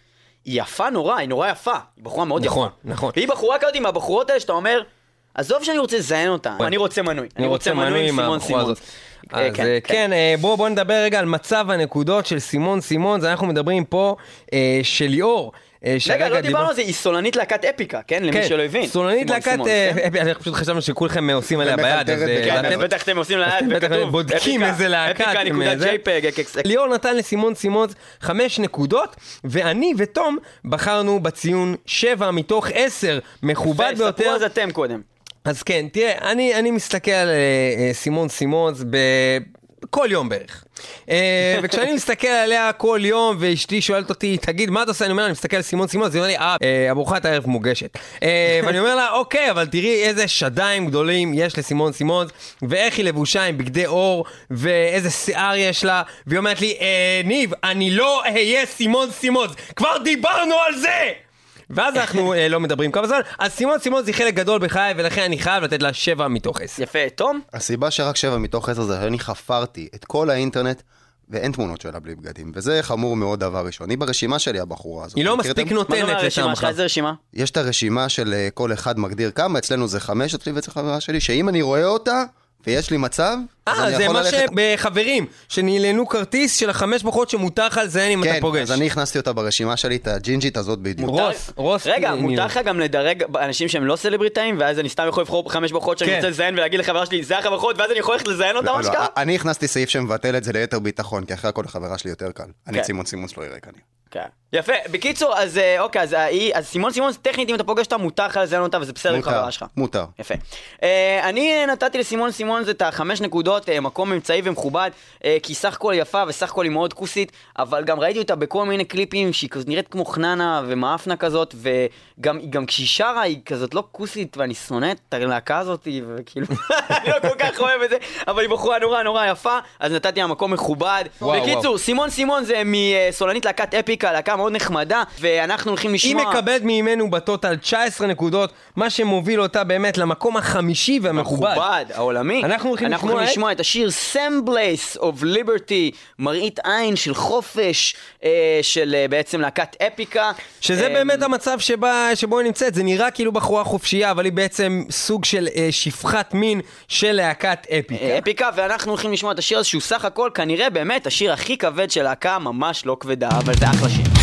היא יפה נורא, היא נורא יפה. היא בחורה מאוד יפה. נכון, נכון. והיא בחורה כזאת עם הבחורות האלה שאתה אומר, עזוב שאני רוצה לזיין אותה, אני רוצה מנוי. אני רוצה מנוי עם סימון סימון. אז אה, כן, אה, בואו בוא נדבר רגע על מצב הנקודות של סימון סימון, זה אנחנו מדברים פה אה, של ליאור. אה, רגע, לא דיבר- דיברנו על זה, היא סולנית להקת אפיקה, כן? למי כן, שלא הבין. סולנית סימון להקת, סימון, אה, כן? אפי, אנחנו פשוט חשבנו שכולכם אה, עושים עליה ביד, אז אה, כן, אז בטח אתם עושים לה אז יד בטח וכתוב, בודקים אפיקה, איזה להקה אפיקה נקודה. ליאור נתן לסימון סימונס חמש נקודות, ואני ותום בחרנו בציון שבע מתוך עשר, מכובד ספרו ביותר. על זה אתם קודם. אז כן, תראה, אני, אני מסתכל על אה, אה, סימון סימונס ב... כל יום בערך. אה, [LAUGHS] וכשאני מסתכל עליה כל יום, ואשתי שואלת אותי, תגיד, מה אתה עושה? אני אומר לה, אני מסתכל על סימון סימונס, היא אומרת לי, אה, ארוחת הערב מוגשת. [LAUGHS] ואני אומר לה, אוקיי, אבל תראי איזה שדיים גדולים יש לסימון סימונס, ואיך היא לבושה עם בגדי עור, ואיזה שיער יש לה, והיא אומרת לי, ניב, אני לא אהיה סימון סימונס, כבר דיברנו על זה! ואז אנחנו אה, לא מדברים כמה זמן, אז סימון סימון זה חלק גדול בחיי, ולכן אני חייב לתת לה שבע מתוך עשר. יפה, תום? הסיבה שרק שבע מתוך עשר זה שאני חפרתי את כל האינטרנט, ואין תמונות שלה בלי בגדים, וזה חמור מאוד דבר ראשון. היא ברשימה שלי, הבחורה הזאת. היא לא מספיק נותנת שלך? לטעמך. איזה רשימה? יש את הרשימה של אה, כל אחד מגדיר כמה, אצלנו זה חמש אצלי ואצל חברה שלי, שאם אני רואה אותה, ויש לי מצב, אז אה, אני זה יכול מה ללכת... שבחברים, שנעלנו כרטיס של החמש בחורות שמותר לך לזיין אם אתה כן, פוגש. אז אני הכנסתי אותה ברשימה שלי, את הג'ינג'ית הזאת בדיוק. רוס, מותר- רוס, רגע, אה, מותר. לך גם לדרג אנשים שהם לא סלבריטאים, ואז אני סתם יכול לבחור חמש בחורות שאני כן. רוצה לזיין ולהגיד לחברה שלי, זה החברות, ואז אני יכול ללכת לזיין אותם לא, לא, אשכרה? אני הכנסתי סעיף שמבטל את זה ליתר ביטחון, כי אחרי הכל לחברה שלי יותר קל. אני כן. סימון סימונס לא יראה כנראה. כן. יפה, בקיצור, אז אה, אוקיי, אז היא- אז סימון סימון, טכנית אם אתה פוגש אותה, מותר לך לזיין אותה, וזה בסדר חברה שלך. מותר. יפה. אה, אני נתתי לסימון סימון את החמש נקודות, אה, מקום אמצעי ומכובד, אה, כי סך הכל יפה וסך הכל היא מאוד כוסית, אבל גם ראיתי אותה בכל מיני קליפים שהיא כזאת נראית כמו חננה ומאפנה כזאת, וגם גם כשהיא שרה היא כזאת לא כוסית, ואני שונא את הלהקה הזאת, וכאילו, [LAUGHS] אני לא כל כך אוהב את זה, אבל היא בחורה נורא נורא יפה, אז נתתי לה מקום מכובד. וואו, בקיצור, סימון סימון זה מסולנית להקת אפיקה, להקה מאוד נחמדה, ואנחנו הולכים היא לשמוע... מקבלת ממנו בטוטל 19 נקודות, מה שמוביל אותה באמת למקום החמישי והמכובד. מכובד, העולמי. אנחנו הולכים אנחנו לשמוע הולכים את- לשמוע את השיר Semblance of Liberty, מראית עין של חופש, אה, של אה, בעצם להקת אפיקה. שזה אה, באמת המצב שבה, שבו היא נמצאת, זה נראה כאילו בחורה חופשייה, אבל היא בעצם סוג של אה, שפחת מין של להקת אפיקה. אה, אפיקה, ואנחנו הולכים לשמוע את השיר הזה, שהוא סך הכל כנראה באמת השיר הכי כבד של להקה, ממש לא כבדה, אבל זה אחלה שיר.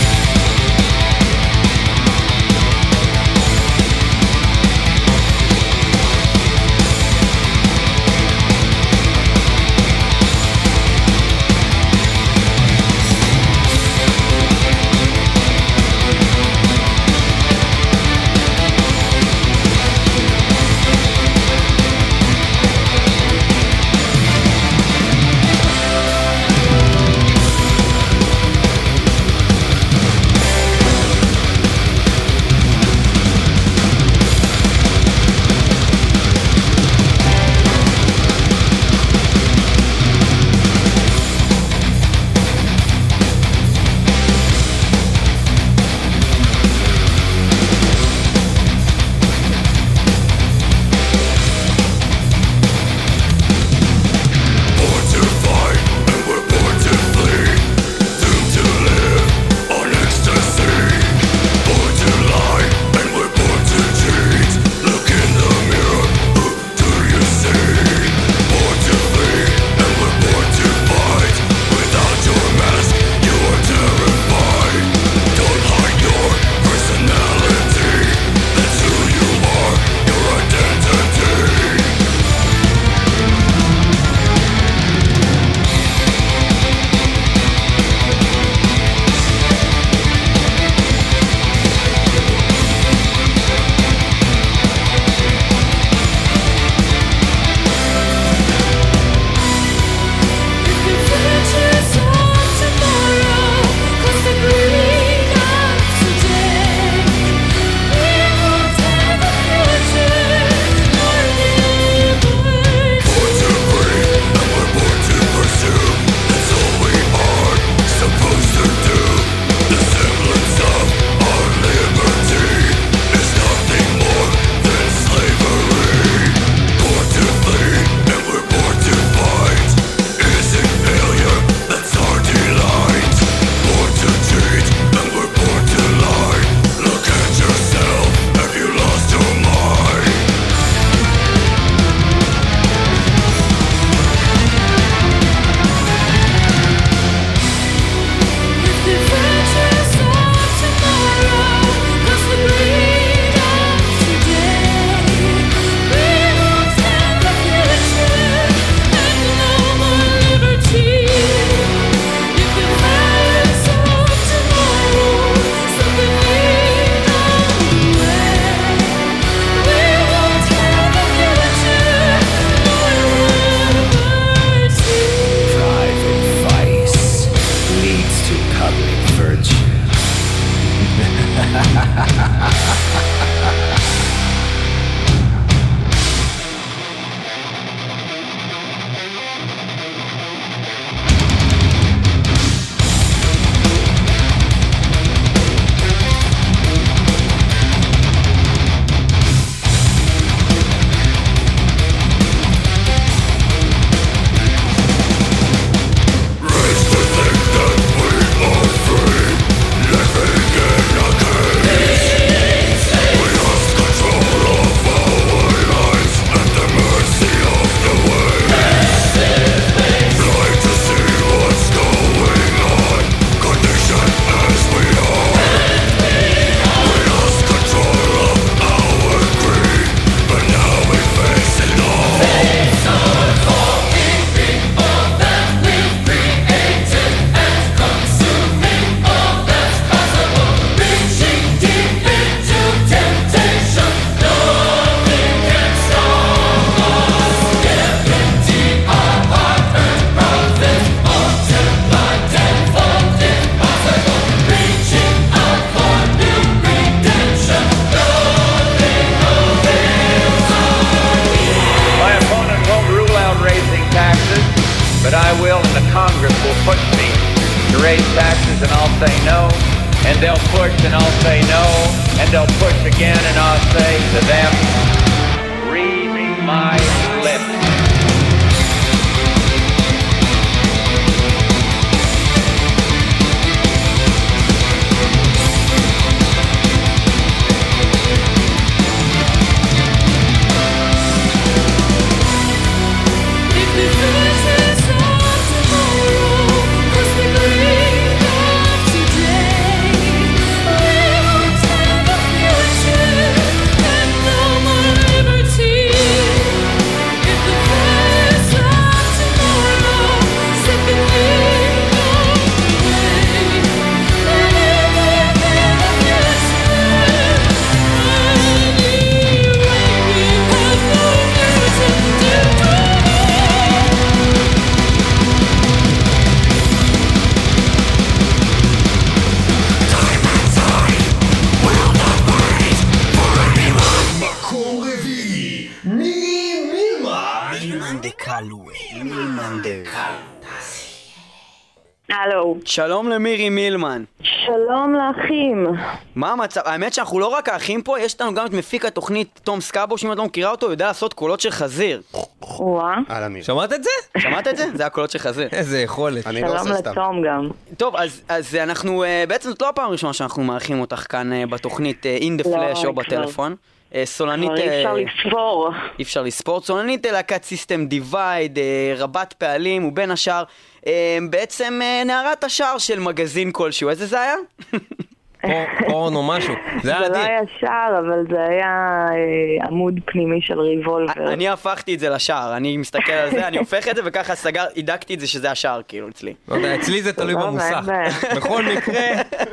מה המצב? האמת שאנחנו לא רק האחים פה, יש לנו גם את מפיק התוכנית תום סקאבו, שאם את לא מכירה אותו, הוא יודע לעשות קולות של חזיר. וואה, אהלן. שמעת את זה? שמעת את זה? זה הקולות של חזיר. איזה יכולת. אני לא שלום עושה סתם. לתום גם. טוב, אז, אז אנחנו, אה, בעצם זאת לא הפעם הראשונה שאנחנו מארחים אותך כאן אה, בתוכנית In the לא, Flash או. בטלפון. סולנית... אי אפשר אה, לספור. אי אפשר לספור. צולנית אה, להקת סיסטם דיווייד, רבת פעלים, ובין השאר, בעצם נערת השער של מגזין כלשהו. איזה זה היה? [LAUGHS] פור- פורן או משהו. זה [LAUGHS] זה היה לא. היה שער, אבל זה היה אה, עמוד פנימי של ריבולבר. אני הפכתי את זה לשער, אני מסתכל על זה, אני הופך את זה, וככה סגר, הידקתי את זה שזה השער, כאילו, אצלי. לא יודע, אצלי זה תלוי טוב, במוסך. [LAUGHS] בכל מקרה,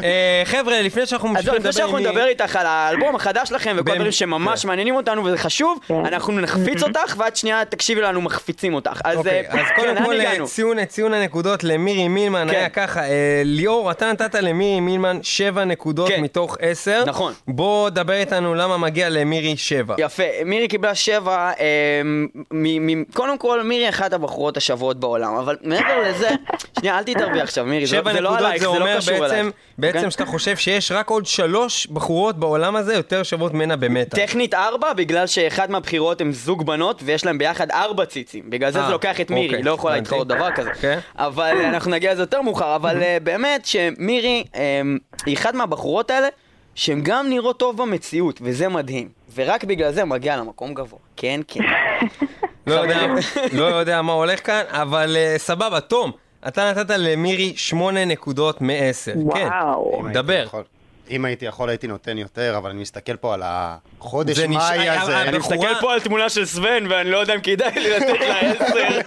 אה, חבר'ה, לפני שאנחנו ממשיכים זהו, לפני לדבר שאנחנו עם נדבר איתך על האלבום החדש שלכם וכל הדברים שממש כן. מעניינים אותנו וזה חשוב, כן. אנחנו נחפיץ [LAUGHS] אותך, ואת שנייה תקשיבי לנו מחפיצים אותך. אז אוקיי, אה, אז כן, קודם לאן כל? ציון, ציון הנקודות למירי מילמן כן. היה ככה, ליאור, אתה נתת למירי מילמן 7 נקודות כן. מתוך 10. נכון. בוא דבר איתנו למה מגיע למירי 7. יפה, מירי קיבלה שבע, אה, מ- מ- קודם כל מירי אחת הבחורות השוות בעולם, אבל מעבר לזה, [LAUGHS] שנייה אל תתערבי עכשיו מירי, זה שבע זה לא עלייך, זה זה לא קשור בעצם, אלייך. בעצם אוקיי? שאתה חושב שיש רק עוד שלוש בחורות בעולם הזה יותר שוות ממנה במטא. טכנית ארבע, בגלל שאחד מהבחירות הם זוג בנות ויש להם ביחד ארבע ציצים. בגלל זה אה, זה לוקח את מירי, אוקיי, לא יכולה. להתחרות דבר כזה. כן. אבל אנחנו נגיע לזה יותר מאוחר, אבל אה, באמת שמירי אה, היא אחת מהבחורות האלה שהן גם נראות טוב במציאות, וזה מדהים. ורק בגלל זה מגיע למקום גבוה. כן, כן. לא יודע- לא יודע מה הולך כאן, אבל אה, סבבה, תום, אתה נתת למירי 8 נקודות מ-10. כן, וואו. אם הייתי דבר. אם הייתי יכול הייתי נותן יותר, אבל אני מסתכל פה על החודש זה נשאר- מאי הזה. הבחורה- אני מסתכל פה על תמונה של סוון, ואני לא יודע אם כדאי לי לתת לה עשר.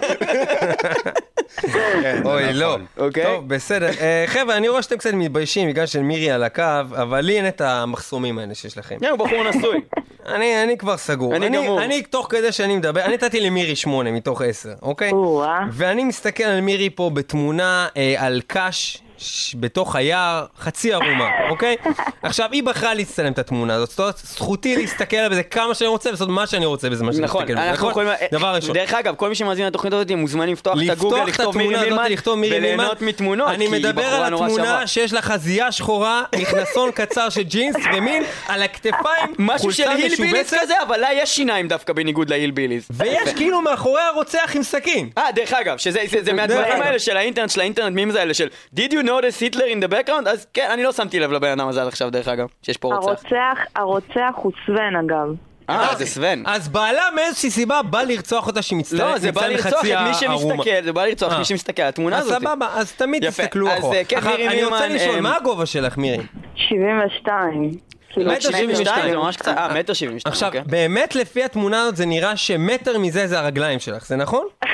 [LAUGHS] כן, אוי, נכון. לא. אוקיי. טוב, בסדר. אה, חבר'ה, אני רואה שאתם קצת מתביישים בגלל של מירי על הקו, אבל לי אין את המחסומים האלה שיש לכם. הוא בחור נשוי. אני, אני כבר סגור. אני גמור. אני, תוך כדי שאני מדבר, אני נתתי למירי 8 מתוך 10, אוקיי? ואני מסתכל על מירי פה בתמונה אה, על קש. ש- בתוך היער, חצי ערומה, אוקיי? [LAUGHS] עכשיו, היא בחרה להצטלם את התמונה הזאת, זאת אומרת, זכותי להסתכל על זה כמה שאני רוצה, לעשות מה שאני רוצה בזמן שאני נכון, מסתכל על זה, אנחנו יכולים... דבר ראשון. דרך אגב, כל מי שמאזין לתוכנית הזאת מוזמנים לפתוח את לפתוח הגוגל, את לכתוב מירי מילמן. וליהנות מתמונות, אני כי היא מדבר בחורה על נורא שווה. התמונה שיש לה חזייה שחורה, מכנסון קצר של ג'ינס, ומין על הכתפיים, [LAUGHS] משהו של חולצה הילביליס משובצת, כזה, אבל לה יש שיניים דווקא בניגוד להילביליס. ויש [LAUGHS] כאילו מאחוריה רוצח עם סכין. אה, דרך אגב, שזה זה, זה מהדברים אגב. האלה של האינטרנט, של האינטרנט מימס האלה של Did you notice Hitler in the background? אז כן, אני לא שמתי לב לבן אדם הזה עד עכשיו, דרך אגב, שיש פה רוצח. הרוצח, הרוצח הוא סוון אגב. אה, זה סוון. אז בעלה מאיזושהי סיבה בא לרצוח אותה שהיא מצטלמת לא, זה בא לרצוח את מי. שמסתכל, זה בא לרצוח את אה. מי שמסתכל על התמונה אז הזאת. סבבה, אז תמיד תסתכלו אחורה. אה, כן, אני רוצה מילמן, לשאול, אה, מה הגובה שלך, מירי? 72. כאילו, מטר מטר 72 72. זה ממש קצת, אה, מטר 72, עכשיו, אוקיי. באמת לפי התמונה הזאת זה נראה שמטר מזה זה הרגליים שלך, זה נכון? [LAUGHS]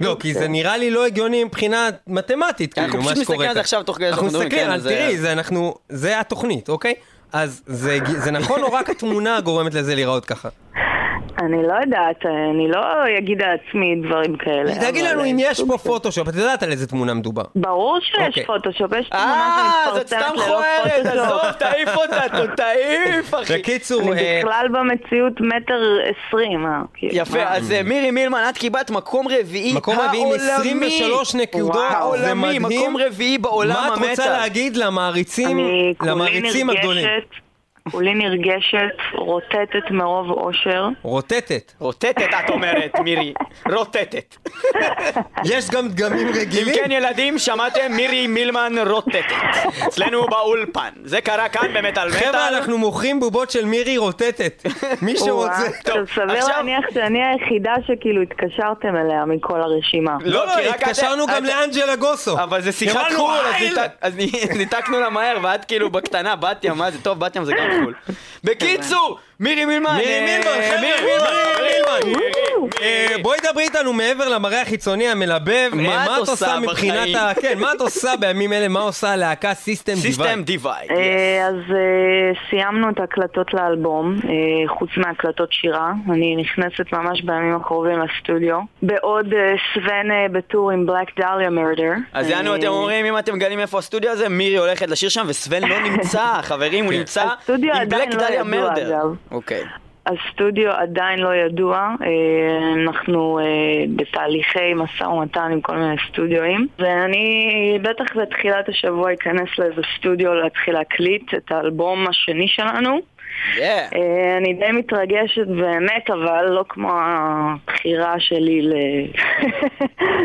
לא, כי זה נראה לי לא הגיוני מבחינה מתמטית, אנחנו כאילו, מה פשוט שקורה מסתכלים על זה כאן. עכשיו תוך כדי אנחנו שאנחנו מדברים, מסתכלים, כן, אז אז, תראי, זה אנחנו, זה התוכנית, אוקיי? אז זה נכון או רק התמונה גורמת לזה להיראות ככה? אני לא יודעת, אני לא אגיד על עצמי דברים כאלה. תגיד לנו אם אה, יש פה פוטושופ, את יודעת על איזה תמונה מדובר. ברור שיש אוקיי. פוטושופ, יש תמונה אה, זאת שמתפרסמת סתם ללא חוערת, פוטושופ. עזוב, תעיף אותה, תעיף, אחי. בקיצור, אני אה, בכלל במציאות מטר עשרים, אה, כאילו, יפה? אז אה, מירי מילמן, את קיבלת מקום רביעי מקום רביעי עם העולמי. 23 נקודות, זה מדהים. מקום רביעי בעולם מה את. רוצה להגיד למעריצים, אני הגדולים? כולי נרגשת, רוטטת מרוב אושר. רוטטת. רוטטת, את אומרת, מירי. רוטטת. יש גם דגמים אם רגילים? כן, ילדים, שמעתם? מירי מילמן רוטטת. אצלנו באולפן. זה קרה כאן במטאל מטאל. חבר'ה, אנחנו מוכרים בובות של מירי רוטטת. [LAUGHS] מי שרוצה. טוב, עכשיו סביר להניח שאני היחידה שכאילו התקשרתם אליה מכל הרשימה. לא, לא, רק התקשרנו גם לאנג'לה גוסוב. אבל זה שיחת חו"ל, אז "היי, ניתק- אז [LAUGHS] ניתקנו לה מהר, ואת כאילו בקטנה, בת ים, מה זה טוב, בת ים זה גם חו"ל. [LAUGHS] בקיצור, מירי מילמן. מירי אה, מילמן, חבר'ה, מירי מירי מילמן. אה. בואי דברי איתנו מעבר למראה החיצוני המלבב, מה אה, את עושה מבחינת? ה... כן, מה את עושה בימים אלה, מה עושה הלהקה System System Divide? אה, אז אה, סיימנו את ההקלטות לאלבום, אה, חוץ מהקלטות שירה. אני נכנסת ממש בימים הקרובים לסטודיו. בעוד אה, סוון אה, בטור עם Black Dahlia Murder. אז יענו אתם אומרים, אם אתם מגלים איפה הסטודיו הזה, מירי הולכת לשיר שם, וסוון לא נמצא, [LAUGHS] חברים, הוא נמצא הסטודיו עם בלק דליה מרדר. אוקיי. הסטודיו עדיין לא ידוע, אה, אנחנו אה, בתהליכי משא ומתן עם כל מיני סטודיואים ואני בטח בתחילת השבוע אכנס לאיזה סטודיו להתחיל להקליט את האלבום השני שלנו Yeah. אה, אני די מתרגשת באמת, אבל לא כמו הבחירה שלי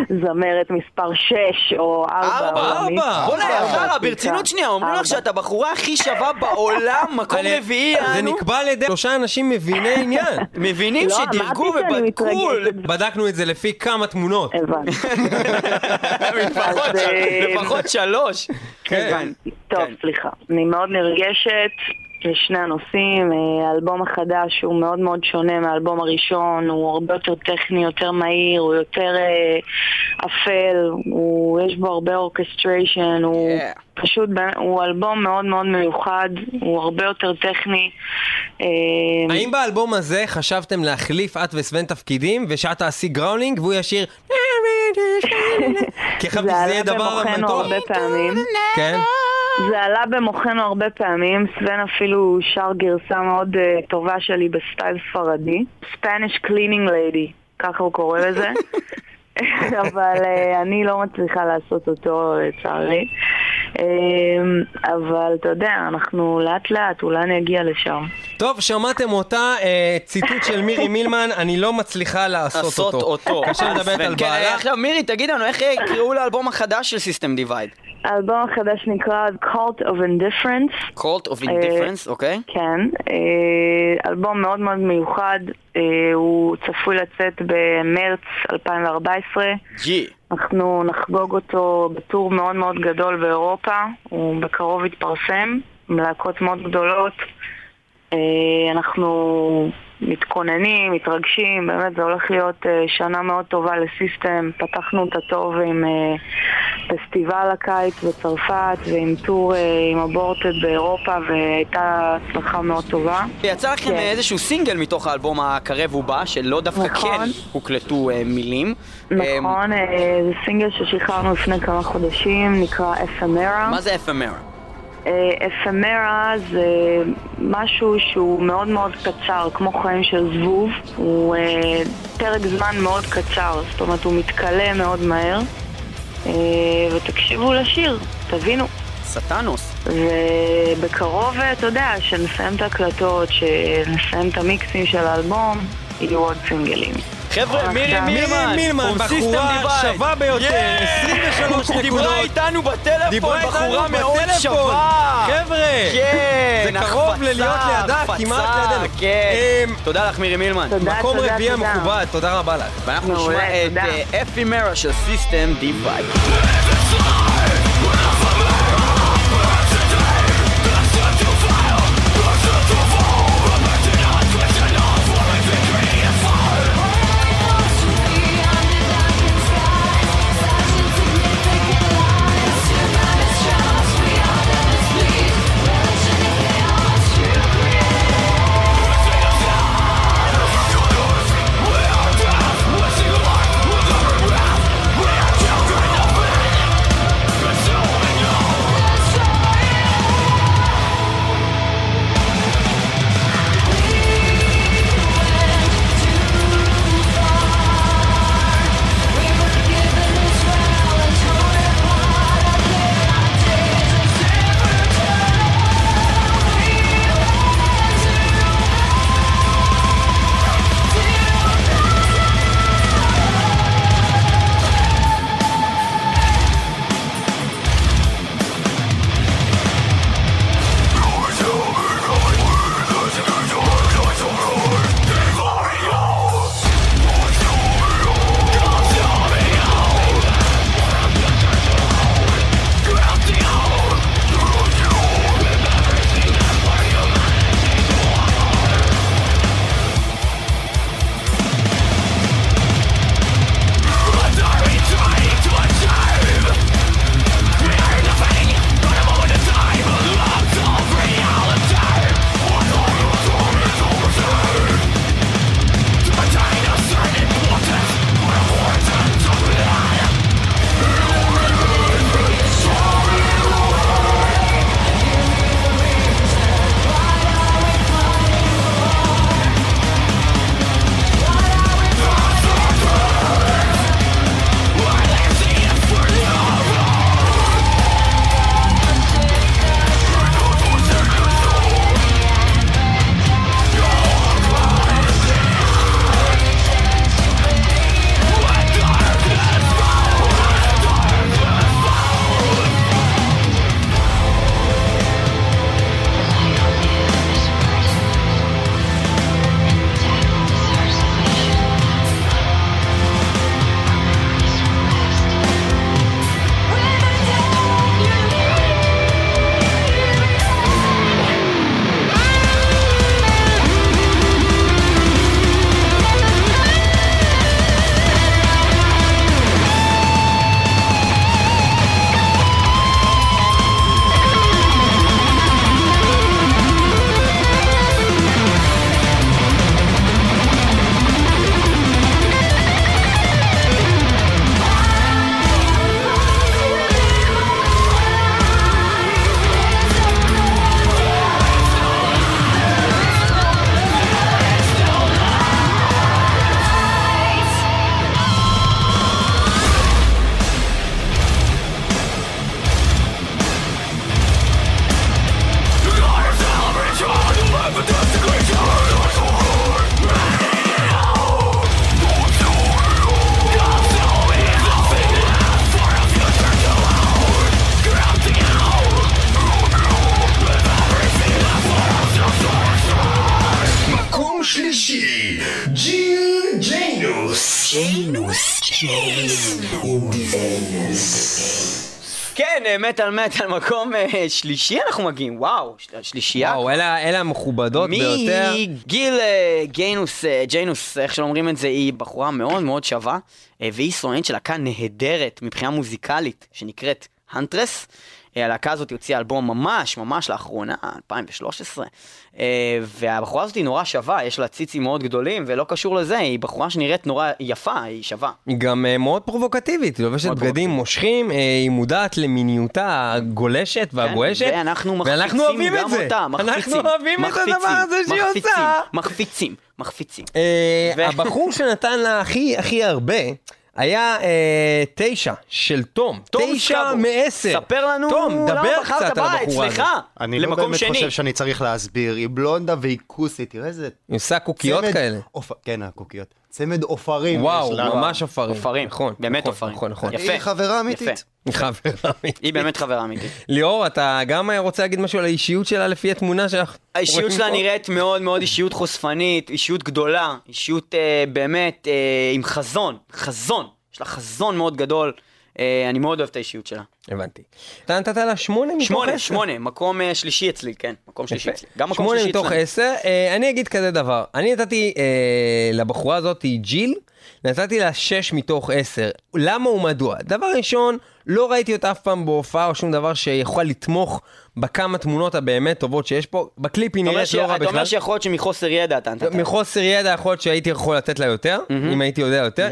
לזמרת [LAUGHS] מספר 6 או 4 ארבע, עולמית. ארבע. בוא'נה, ארבע, יחרה, סליחה. ברצינות שנייה, אומרים לך. שאת הבחורה הכי שווה בעולם, [LAUGHS] מקום רביעי, זה. נקבע על ידי שלושה אנשים מביני [LAUGHS] עניין. מבינים לא, שדירגו ובדקו. בדקנו את זה לפי כמה תמונות. הבנתי. לפחות- אה, לפחות שלוש. כן. הבנתי. טוב, כן. סליחה. אני מאוד נרגשת לשני הנושאים. אה, האלבום החדש הוא מאוד מאוד שונה מהאלבום הראשון, הוא הרבה יותר טכני, יותר מהיר, הוא יותר אה, אפל, הוא, יש בו הרבה אורקסטריישן, הוא Yeah. פשוט, ב- הוא אלבום מאוד מאוד מיוחד, הוא הרבה יותר טכני. אה, האם באלבום הזה חשבתם להחליף את וסוון תפקידים, ושאת תעשי growling והוא ישיר... [LAUGHS] כי חשבתי זה שזה עלה יהיה דבר במוחנו מטורף. הרבה פעמים. כן? זה עלה במוחנו הרבה פעמים, סוון אפילו שר גרסה מאוד אה, טובה שלי ב style ספרדי. Spanish cleaning lady, ככה הוא קורא לזה. [LAUGHS] אבל uh, אני לא מצליחה לעשות אותו לצערי. Um, אבל אתה יודע, אנחנו לאט לאט, אולי אני אגיע לשם. טוב, שמעתם אותה, אה, ציטוט של מירי מילמן, אני לא מצליחה לעשות לעשות אותו. אותו. כאשר מדברת על כן, בעלה. עכשיו מירי, תגיד לנו, איך יקראו לאלבום החדש של סיסטם דיווייד? האלבום החדש נקרא Cult of Indifference. Cult of Indifference, אוקיי? כן, אה, אלבום מאוד מאוד מיוחד, אה, הוא צפוי לצאת במרץ 2014. ג'י. אנחנו נחגוג אותו בטור מאוד מאוד גדול באירופה, הוא בקרוב יתפרסם, עם להקות מאוד גדולות. אה, אנחנו מתכוננים, מתרגשים, באמת זה הולך להיות אה, שנה מאוד טובה לסיסטם. פתחנו אותה טוב עם אה, פסטיבל הקיץ בצרפת ועם טור אה, עם אבורטד באירופה והייתה הצלחה מאוד טובה. יצא לכם כן. איזשהו סינגל מתוך האלבום הקרב ובא, שלא דווקא נכון. כן הוקלטו מילים. נכון, אה, זה סינגל ששחררנו לפני כמה חודשים, נקרא אפמרה. מה זה אפמרה? אפמרה זה משהו שהוא מאוד מאוד קצר, כמו חיים של זבוב. הוא אה, פרק זמן מאוד קצר, זאת אומרת הוא מתכלה מאוד מהר. אה, ותקשיבו לשיר, תבינו. סטנוס. ובקרוב, אה, אתה יודע, כשנסיים את ההקלטות, שנסיים את המיקסים של האלבום, יהיו עוד סינגלים. חבר'ה, מירי. מילמן, מירי מילמן, בחורה. שווה ביותר, Yeah! 23 נקודות. דיברה איתנו בטלפון, דיברה איתנו בחורה מאוד. שווה. חבר'ה, כן, זה קרוב ללהיות לידה, כמעט לידינו. כן. אמ, תודה לך מירי מילמן. מקום רביעי תודה. המכובד, תודה רבה לך. ואנחנו נשמע את. אה, Ephemera של System Divide. מטאל מטאל, מקום אה, שלישי אנחנו מגיעים, וואו, של- שלישייה. וואו, אלה אלה המכובדות ביותר. מגיל אה, גיינוס, אה, ג'יינוס, איך שלא אומרים את זה, היא בחורה מאוד מאוד שווה, והיא סולנית של להקה נהדרת מבחינה מוזיקלית, שנקראת הנטרס. הלהקה הזאת הוציאה אלבום ממש ממש לאחרונה, 2013, אה, והבחורה הזאת היא נורא שווה, יש לה ציצים מאוד גדולים, ולא קשור לזה, היא בחורה שנראית נורא יפה, היא שווה. היא גם אה, מאוד פרובוקטיבית, היא לובשת בגדים מושכים, אה, היא מודעת למיניותה הגולשת והגועשת. כן, ואנחנו מחפיצים אוהבים גם את זה. אותה, מחפיצים. אנחנו אוהבים את מחפיצים, הדבר הזה שהיא מחפיצים, עושה. מחפיצים, מחפיצים. ו- הבחור שנתן לה הכי הכי הרבה היה אה, תשע של תום. תום תשע. מעשר. ספר לנו תום, למה דבר בחרת קצת על בית, הבחורה הזאת. סליחה. אני לא למקום באמת שני. חושב שאני צריך להסביר, היא בלונדה והיא כוסית, תראה איזה... היא עושה קוקיות צמד כאלה. עופ- כן, הקוקיות. צמד עופרים וואו, יש. ממש עופרים. עופרים, נכון, באמת נכון, עופרים. נכון, נכון. יפה. היא חברה אמיתית. חברה אמיתית. היא באמת חברה אמיתית. ליאור, אתה גם רוצה להגיד משהו על האישיות שלה לפי התמונה שאנחנו האישיות שלה? נראית מאוד מאוד אישיות חושפנית, אישיות גדולה, אישיות אה, באמת אה, עם חזון, חזון, יש לה חזון מאוד גדול, אני מאוד אוהב את האישיות שלה. הבנתי. אתה נתת לה שמונה מתוך עשר? שמונה, שמונה, מקום אה, שלישי אצלי, כן, מקום שלישי. אצלי. גם מקום שמונה שלישי מתוך אצלנו. עשר. אה, אני אגיד כזה דבר, אני נתתי אה, לבחורה הזאת, ג'יל, נתתי לה שש מתוך עשר. למה ומדוע? דבר ראשון, לא ראיתי אותה אף פעם בהופעה או שום דבר שיכול לתמוך בכמה תמונות הבאמת טובות שיש פה. בקליפ היא נראית לא רע אתה אומר בכלל. שיכול להיות שמחוסר ידע אתה נתת. מחוסר ידע יכול להיות שהייתי יכול לתת לה יותר, אם הייתי יודע יותר,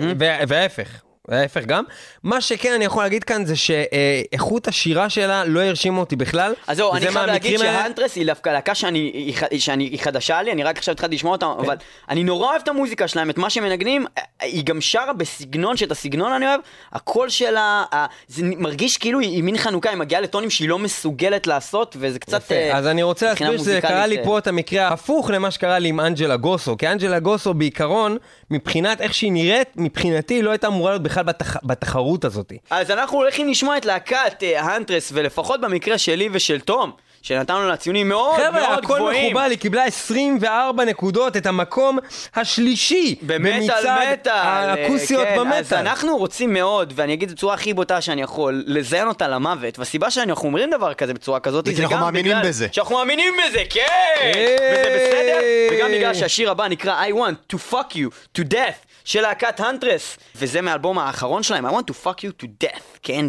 וההפך. וההפך גם. מה שכן אני יכול להגיד כאן זה שאיכות השירה שלה לא הרשימה אותי בכלל. אז זהו, אני חייב להגיד שהאנטרס היא דווקא להקה שאני, שאני, היא חדשה לי, אני רק עכשיו התחלתי לשמוע אותה, כן. אבל אני נורא אוהב את המוזיקה שלהם, את מה שהם מנגנים, היא גם שרה בסגנון שאת הסגנון אני אוהב, הקול שלה, זה מרגיש כאילו היא מין חנוכה, היא מגיעה לטונים שהיא לא מסוגלת לעשות, וזה קצת... יפה. אה, אז אני רוצה להסביר שזה קרה לי מוזיקלית, פה את המקרה ההפוך למה שקרה לי עם אנג'לה גוסו. כי אנג'לה גוסו בעיקרון, מבחינת איך שהיא נראית, מבחינתי לא הייתה אמורה להיות בכלל בתח... בתחרות הזאת. אז אנחנו הולכים לשמוע את להקת אה, האנטרס, ולפחות במקרה שלי ושל תום, שנתנו לה ציונים מאוד חבר'ה, מאוד הכל גבוהים. מכובד, היא קיבלה 24 נקודות, את המקום השלישי במטאל במצעד מטאל, הכוסיות כן, אז במטאל. אנחנו רוצים מאוד, ואני אגיד בצורה הכי בוטה שאני יכול, לזיין אותה למוות, והסיבה שאנחנו אומרים דבר כזה בצורה כזאת, זה זה כי אנחנו גם מאמינים בגלל בזה. שאנחנו מאמינים בזה, כן! היי! וזה בסדר, וגם בגלל שהשיר הבא נקרא I want to fuck you to death של להקת הנטרס, וזה מהאלבום האחרון שלהם, I want to fuck you to death, כן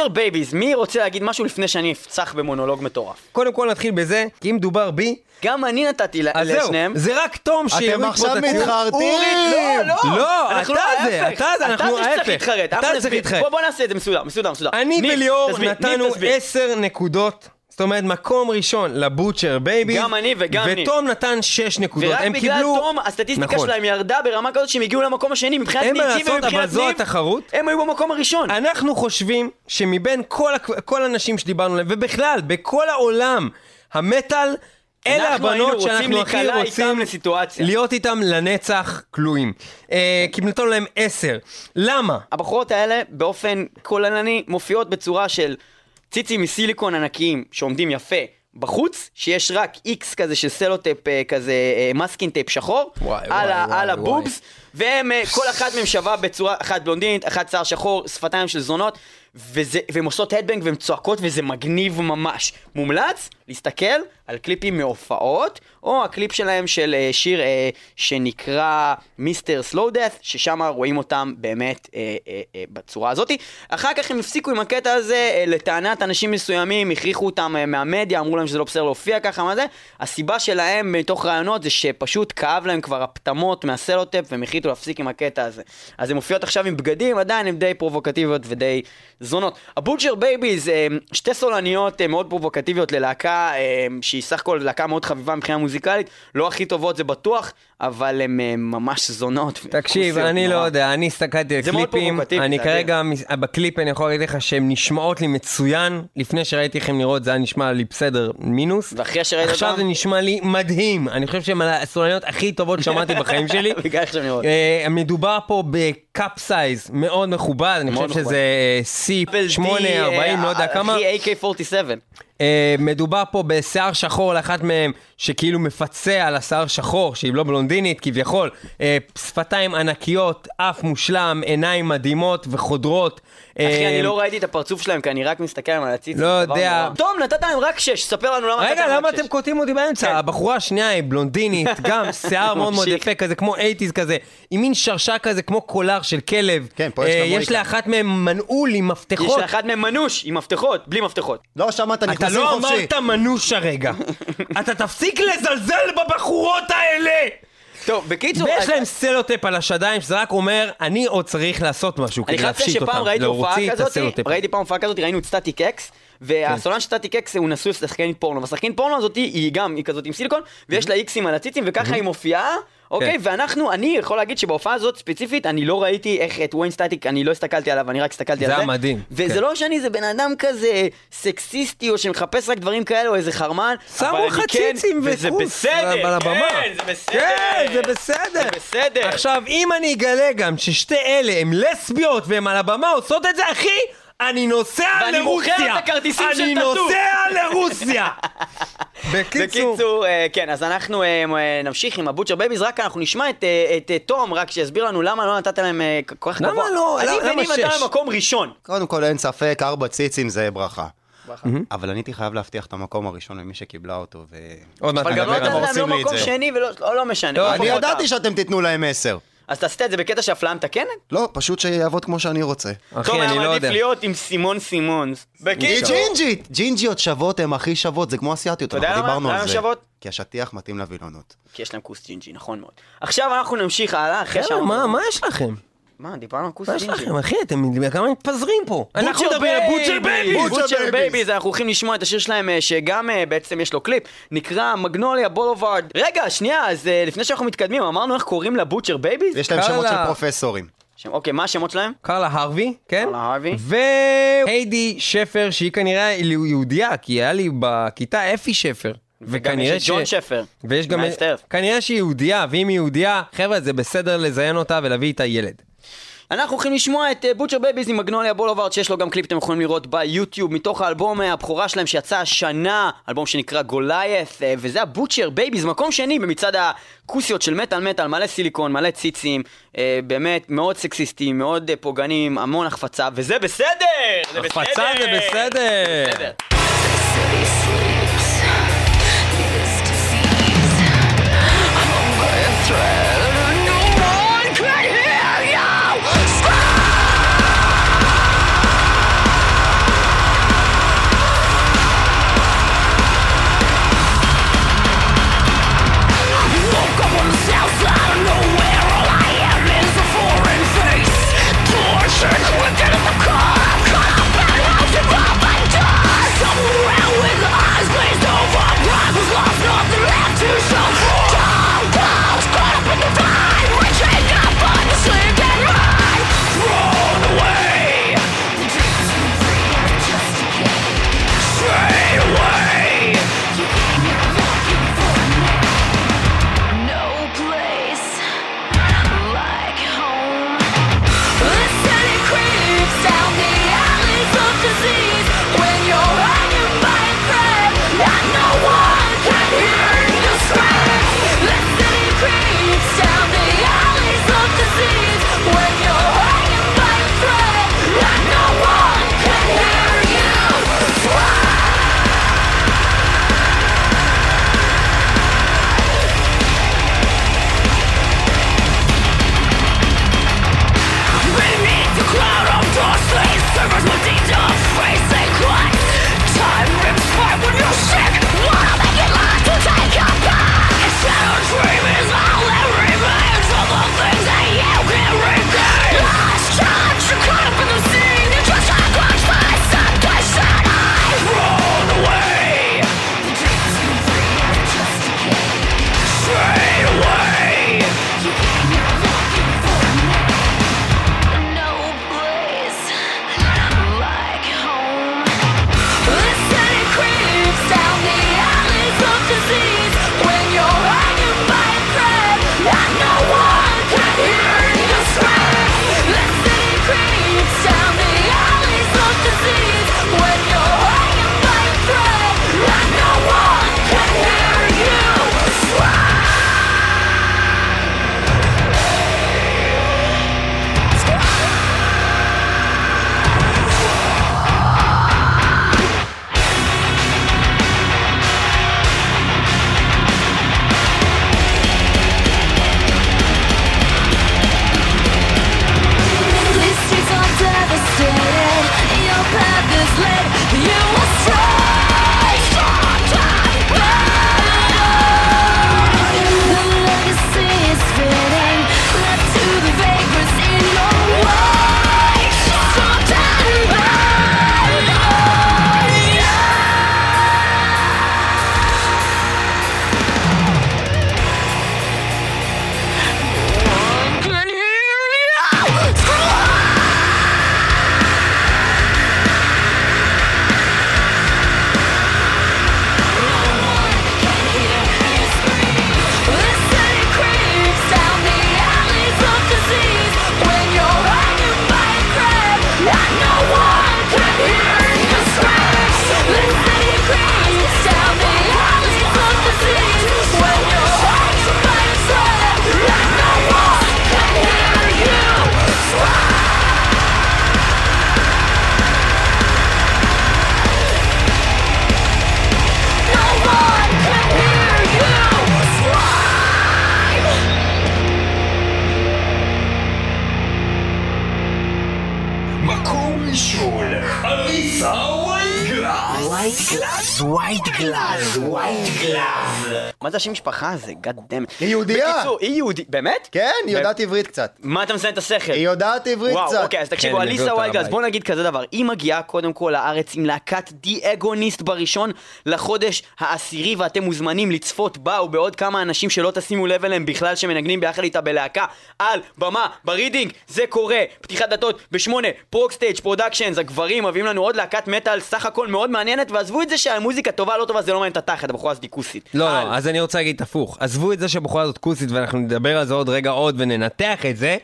Butcher Babies, מי רוצה להגיד משהו לפני שאני אפצח במונולוג מטורף? קודם כל נתחיל בזה, כי אם מדובר בי, גם אני נתתי ל- אז זהו, לשניהם. זה רק תום שיוריד פה את עכשיו הציון. מתחרטים. לא, לא, לא, אנחנו אתה לא, זה, ההפך. אתה זה, אנחנו אתה זה שצריך ההפך. להתחרט, אתה אנחנו צריך נסביר. להתחרט. בוא בוא נעשה את זה מסודר, מסודר, מסודר. אני ניב, וליאור תסביר, ניב, נתנו תסביר. עשר נקודות. זאת אומרת, מקום ראשון ל Butcher Baby. גם אני וגם ניב. ותום נתן שש נקודות. ורק הם בגלל קיבלו... תום, הסטטיסטיקה נכון. שלהם ירדה ברמה כזאת שהם הגיעו למקום השני. מבחינת אין מה לעשות, אבל ומבחינת זו ניב, התחרות. הם היו במקום הראשון. אנחנו חושבים שמבין כל, הכ- כל הנשים שדיברנו עליהם, ובכלל, בכל העולם, המטאל, אלה הבנות שאנחנו הכי רוצים לסיטואציה. להיות איתם לנצח כלואים. אה, כי נתנו להם עשר. למה? הבחורות האלה באופן כוללני מופיעות בצורה של ציצים מסיליקון ענקיים שעומדים יפה בחוץ, שיש רק איקס כזה של סלוטייפ אה, כזה אה, masking tape שחור, וואי, על, וואי, ה- וואי, על. ה boobs, והם, אה, כל אחת מהם שווה בצורה, אחת בלונדינית, אחת שיער שחור, שפתיים של זונות, וזה, והן עושות headbang והן צועקות וזה מגניב ממש. מומלץ להסתכל על קליפים מהופעות, או הקליפ שלהם של אה, שיר אה, שנקרא Mr. Slowdeath, ששם רואים אותם באמת אה, אה, אה, בצורה הזאתי. אחר כך הם הפסיקו עם הקטע הזה, אה, לטענת אנשים מסוימים, הכריחו אותם אה, מהמדיה, אמרו להם שזה לא בסדר להופיע ככה, מה זה? הסיבה שלהם מתוך רעיונות זה שפשוט כאב להם כבר הפטמות מהסלוטייפ והם החליטו להפסיק עם הקטע הזה. אז הן מופיעות עכשיו עם בגדים, עדיין הן די פרובוקטיביות ודי זונות. ה Butcher Babies, אה, שתי סולניות אה, מאוד פרובוקטיביות ללהקה אה, שהיא סך הכל להקה מאוד חביבה מבחינה מוזיקלית, לא הכי טובות זה בטוח, אבל הן אה, ממש זונות. תקשיב, אני לא. יודע, אני הסתכלתי על קליפים, אני כרגע, בקליפ אני יכול להגיד לך שהן נשמעות לי מצוין, לפני שראיתי הן נראות זה היה נשמע לי בסדר מינוס, ואחרי שראית עכשיו אותם? זה נשמע לי מדהים, אני חושב שהן הסולניות הכי טובות ששמעתי בחיים [LAUGHS] שלי. אה, מדובר פה ב cup size מאוד מכובד, אני חושב. שזה C8, 40, לא יודע כמה. הכי AK-47. אה, מדובר פה בשיער שחור לאחת מהם, שכאילו מפצה על השיער שחור, שהיא לא בלונדינית כביכול, אה, שפתיים ענקיות, אף מושלם, עיניים מדהימות וחודרות. אחי, אה, אני לא ראיתי את הפרצוף שלהם, כי אני רק מסתכל עליהם על הציץ. לא יודע. תום, נתת להם רק שש, ספר לנו למה נתת רגע, להם למה רק אתם שש. קוטעים אותי באמצע? כן. הבחורה השנייה היא בלונדינית, [LAUGHS] גם שיער מאוד מאוד. יפה כזה, כמו אייטיז כזה, עם מין שרשר כזה, כמו קולר של כלב. כן, פה יש אה, לה יש מויקה. לאחת מהם מנעול עם יש מפתחות. לאחד מהם מנוש עם מפתחות, בלי מפתחות. לא שמעת, אתה נכנסים לא חופשי. אמרת מנוש הרגע. [LAUGHS] אתה תפסיק לזלזל בבחורות האלה! טוב, בקיצור, ויש להם סלוטייפ על השדיים, שזה רק אומר, אני עוד צריך לעשות משהו כדי להפשיט אותם. שפעם ראיתי הופעה להוציא את כזאת, הסלוטייפ. ראיתי פעם הופעה כזאת, ראינו את Static-X, והסולן של Static-X הוא נשוי לשחקנית פורנו, והשחקנית פורנו הזאת היא גם, היא כזאת עם סיליקון, ויש לה איקסים על הציצים, וככה היא מופיעה. אוקיי, כן. ואנחנו, אני יכול להגיד שבהופעה הזאת ספציפית, אני לא ראיתי איך את וויין סטטיק, אני לא הסתכלתי עליו, אני רק הסתכלתי זה על זה. היה מדהים, וזה כן. לא שאני איזה בן אדם כזה סקסיסטי, או שמחפש רק דברים כאלה, או איזה חרמן, שמו לך כן, ציצים וזה וכוס בסדר, על הבמה. כן, זה בסדר. כן, זה בסדר. זה בסדר. עכשיו, אם אני אגלה גם ששתי אלה הן לסביות והן על הבמה עושות את זה, אחי, אני נוסע ואני מוכר לרוסיה. את הכרטיסים של אני טאטו. נוסע לרוסיה. [LAUGHS] בקיצור. בקיצור, אה, כן, אז אנחנו אה, אה, נמשיך עם ה Butcher Babies, רק אנחנו נשמע את, את תום, רק שיסביר לנו למה לא נתת להם כל כך למה גבוה. לא? אני למה וניב נתן מקום ראשון. קודם כל, אין ספק, ארבע ציצים זה ברכה. אבל אני הייתי חייב להבטיח את המקום הראשון למי שקיבלה אותו, ו... עוד מעט אבל גם לא נדבר נתת. להם עושים לא לי את מקום זה. שני ולא, לא, לא משנה. לא אני ידעתי. שאתם תיתנו להם עשר. אז תעשה את זה בקטע של אפליה מתקנת? לא, פשוט שיעבוד כמו שאני רוצה. אחי, היה אני לא מעדיף יודע. להיות עם סימון סימונס. היא ג'ינג'ית! ג'ינג'יות שוות הן הכי שוות, זה כמו אסיאתיות, אתה יודע אנחנו למה? דיברנו למה על זה. שוות? כי השטיח מתאים לווילונות. כי יש להם כוס ג'ינג'י, נכון מאוד. עכשיו אנחנו נמשיך הלאה, אחרי מה מה יש לכם? מה, דיברנו על כוס מה יש ג'ינג'י. לכם, אחי? אתם כמה מתפזרים פה. אנחנו Butcher מדברים על Butcher Babies! Butcher Babies, Babies. אנחנו הולכים לשמוע את השיר שלהם אה, שגם אה, בעצם יש לו קליפ, נקרא Magnolia Boulevard. רגע, שנייה, אז אה, לפני שאנחנו מתקדמים, אמרנו איך קוראים ל Butcher Babies? יש להם שמות של. פרופסורים. שם- אוקיי, מה השמות שלהם? קרלה הרווי, כן? קרלה הרווי. והיידי שפר, שהיא כנראה יהודייה, כי היה לי בכיתה אפי שפר. וכנראה יש את ג'ון שפר. ויש גם... כנראה שהיא יהודייה, ואם היא יהודייה, חבר'ה, זה בסדר לזיין אותה ולהביא איתה ילד. אנחנו הולכים לשמוע את Butcher Babies עם Magnolia Boulevard שיש לו גם קליפ אתם יכולים לראות ביוטיוב מתוך האלבום אה, הבכורה שלהם שיצא השנה, אלבום שנקרא Goliath אה, וזה ה Butcher Babies, מקום שני במצעד הכוסיות של מטאל מטאל, מלא סיליקון, מלא ציצים, אה, באמת מאוד סקסיסטים, מאוד אה, פוגענים, המון החפצה, וזה בסדר! זה בסדר! הפצה זה בסדר! בסדר. מה זה השם משפחה הזה? God damn. היא יהודייה. בקיצור, היא יהודית, באמת? כן, היא יודעת עברית קצת. מה אתה מסיים את השכל? היא יודעת עברית וואו, קצת. אוקיי, אז תקשיבו, כן, אליסה מביא אותה וייט-גלאז, לבית. בוא נגיד כזה דבר, היא מגיעה קודם כל לארץ עם להקת The Agonist בראשון לחודש העשירי, ואתם מוזמנים לצפות בה ובעוד כמה אנשים שלא תשימו לב אליהם בכלל שמנגנים ביחד איתה בלהקה על במה, ברידינג, זה קורה, פתיחת דלתות בשמונה, ProgStage Productions, הגברים מביאים לנו עוד להקת מטאל סך הכל מאוד מעניינת, ועזבו את זה שהמוזיקה טובה לא טובה, זה לא מעניין את התחת, הבחורה הזאת כוסית. לא. לא, אז אני רוצה להגיד הפוך. עזבו את זה שהבחורה הזאת כוסית ואנחנו נדבר על זה עוד רגע עוד וננתח את זה.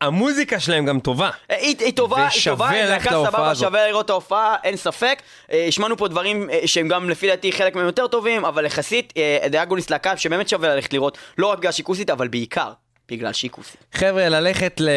המוזיקה שלהם גם טובה. אה, היא, היא טובה, היא טובה, היא להקה סבבה. שווה לראות את ההופעה, אין ספק. אה, השמענו פה דברים אה, שהם גם לפי דעתי חלק מהם יותר טובים, אבל יחסית, The Agonist להקה שבאמת שווה ללכת לראות, לא רק בגלל שהיא כוסית, אבל בעיקר בגלל כוסית. חבר'ה, ללכת ל...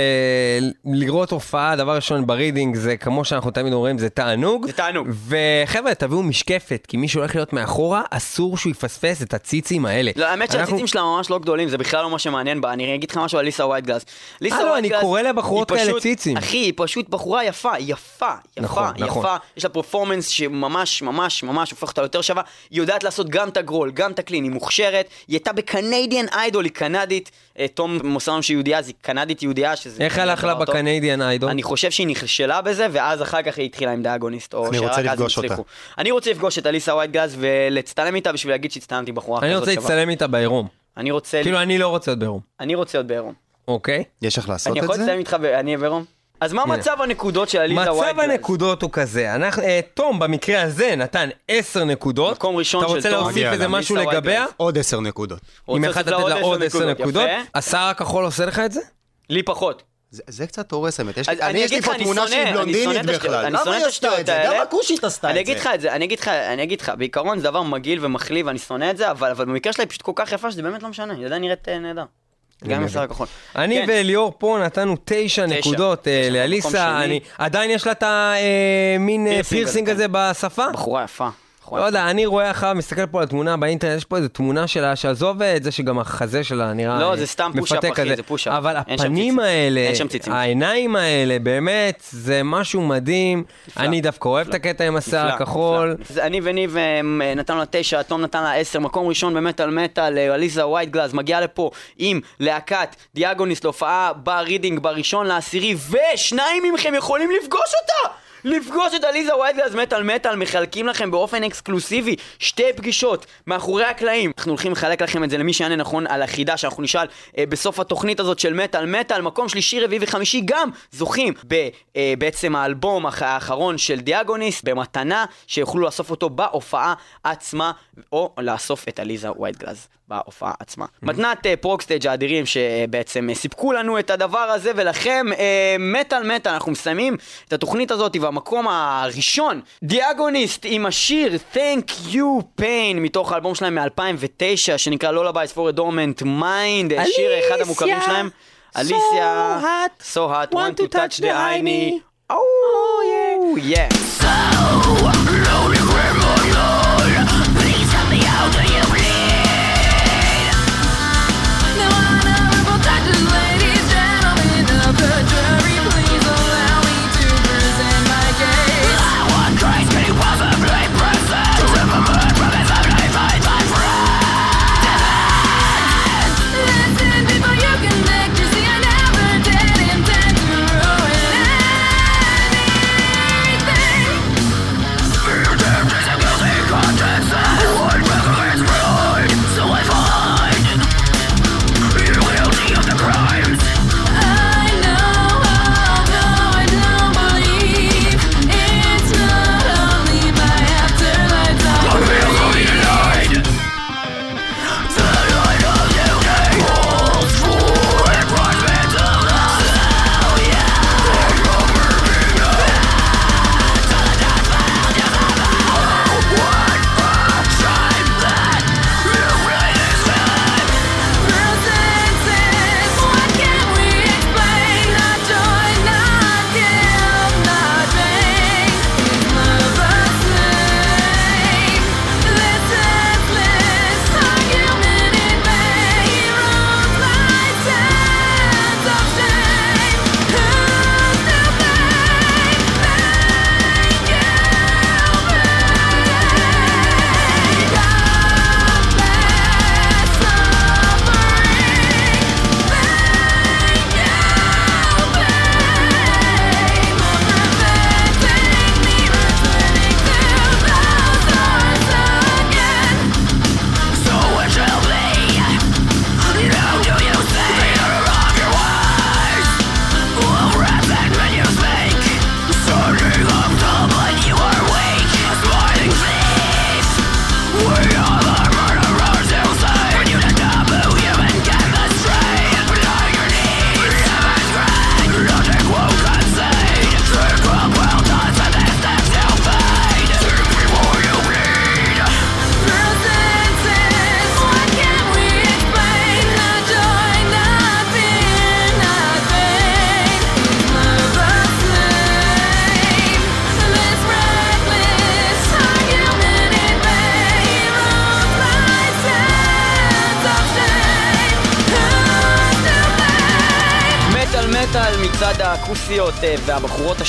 לראות הופעה, דבר ראשון ברידינג, זה כמו שאנחנו תמיד אומרים, זה תענוג. זה תענוג. וחבר'ה, תביאו משקפת, כי מי שהולך להיות מאחורה, אסור שהוא יפספס את הציצים האלה. לא, האמת אנחנו- שהציצים שלה ממש לא גדולים, זה בכלל לא מה שמעניין בה. אני אגיד לך משהו על אליסה וייט-גלאז. ליסה אה, לא, אני וייטגלס קורא לבחורות כאלה ציצים. אחי, היא פשוט בחורה יפה, יפה, יפה, נכון, נכון. יפה. יש לה performance שממש, ממש, ממש הופך אותה יותר שווה. היא יודעת לעשות גם את ה growl, גם את ה clean, היא מוכשרת. היא הייתה ב Canadian Idol, היא קנדית. אה, תום מוסר לנו שהיא יהודייה, אז היא קנדית יהודייה, שזה... איך הלך לה. ב Canadian Idol? אני חושב שהיא נכשלה בזה, ואז אחר כך היא התחילה עם The Agonist, או אני שרק רוצה אז הם לפגוש אותה. הצליחו. אני רוצה לפגוש את אליסה וייטגלס ולהצטלם איתה בשביל להגיד שהצטלמתי בחורה אני כזאת רוצה שווה. להצטלם איתה בעירום. אני רוצה... כאילו, אני לא רוצה להיות בעירום, אני רוצה להיות בעירום. אוקיי? יש לך לעשות אני את יכול זה? להצטלם איתך אהיה בעירום? אז מה מצב הנקודות של עליזה וייטגלס? מצב הנקודות הוא כזה, אנחנו, אה, תום במקרה הזה נתן 10 נקודות. מקום ראשון אתה של רוצה תום. להוסיף מגיע איזה לה. משהו לגביה? עוד עשר נקודות. אם רוצה אחד לתת לה עוד 10 נקודות. השיער הכחול עושה לך את זה? לי פחות. זה- זה קצת הורס האמת. יש אז לי- אני יש אגיד לי פה אני תמונה שהיא אני בלונדינית בכלל. אני שונא למה את היא עשתה השטויות את זה? האלה. גם הכושית עשתה אני את זה. אגיד לך את זה, אני אגיד לך, אני אגיד לך, בעיקרון זה דבר מגעיל ומחליא ואני שונא את זה, אבל אבל במקרה שלה היא פשוט כל כך יפה שזה באמת לא משנה, היא עדיין נראית אה, נהדר. גם השיער הכחול. אני כן. וליאור פה נתנו תשע נקודות אה, לאליסה, עדיין יש לה את המין פירסינג פירסינג הזה, הזה בשפה? בחורה יפה. בחורה לא. יודע, אני רואה אחריו, מסתכל פה על תמונה באינטרנט, יש פה איזה תמונה שלה, שעזוב את זה שגם החזה שלה נראה לא, אה, זה סתם פוש-אפ, אחי, כזה. זה פוש-אפ. אבל הפנים. האלה. העיניים האלה, באמת, זה משהו מדהים. אני דווקא אוהב את הקטע עם השיער הכחול. אני וניב אה, נתנו לה תשע, תום נתן לה עשר, מקום ראשון במטאל מטאל, אה, אליסה וייט-גלאז מגיעה לפה עם להקת The Agonist להופעה ברידינג בראשון לעשירי, ושניים מכם יכולים לפגוש אותה! לפגוש את אליסה וייט-גלאז מטאל מטאל, מחלקים לכם באופן אקסקלוסיבי שתי פגישות מאחורי הקלעים. אנחנו הולכים לחלק לכם את זה למי שיענה נכון על החידה שאנחנו נשאל אה, בסוף התוכנית הזאת של מטאל מטאל, מקום שלישי, רביעי וחמישי גם זוכים ב, אה, בעצם האלבום האח- האחרון של The Agonist במתנה, שיוכלו לאסוף אותו בהופעה עצמה, או לאסוף את אליסה וייט-גלאז בהופעה עצמה. מתנת אה, ProgStage האדירים שבעצם אה, סיפקו לנו את הדבר הזה, ולכם אה, מטאל מטאל, אנחנו מסיימים את התוכנית הזאת והמקום הראשון, The Agonist עם השיר Thank You Pain מתוך האלבום שלהם מ-2009 שנקרא Lullabies for a Dormant Mind, שיר אחד המוכרים שלהם. אליסיה, so hot, want to touch the hiney. Oh, yeah. yeah. Now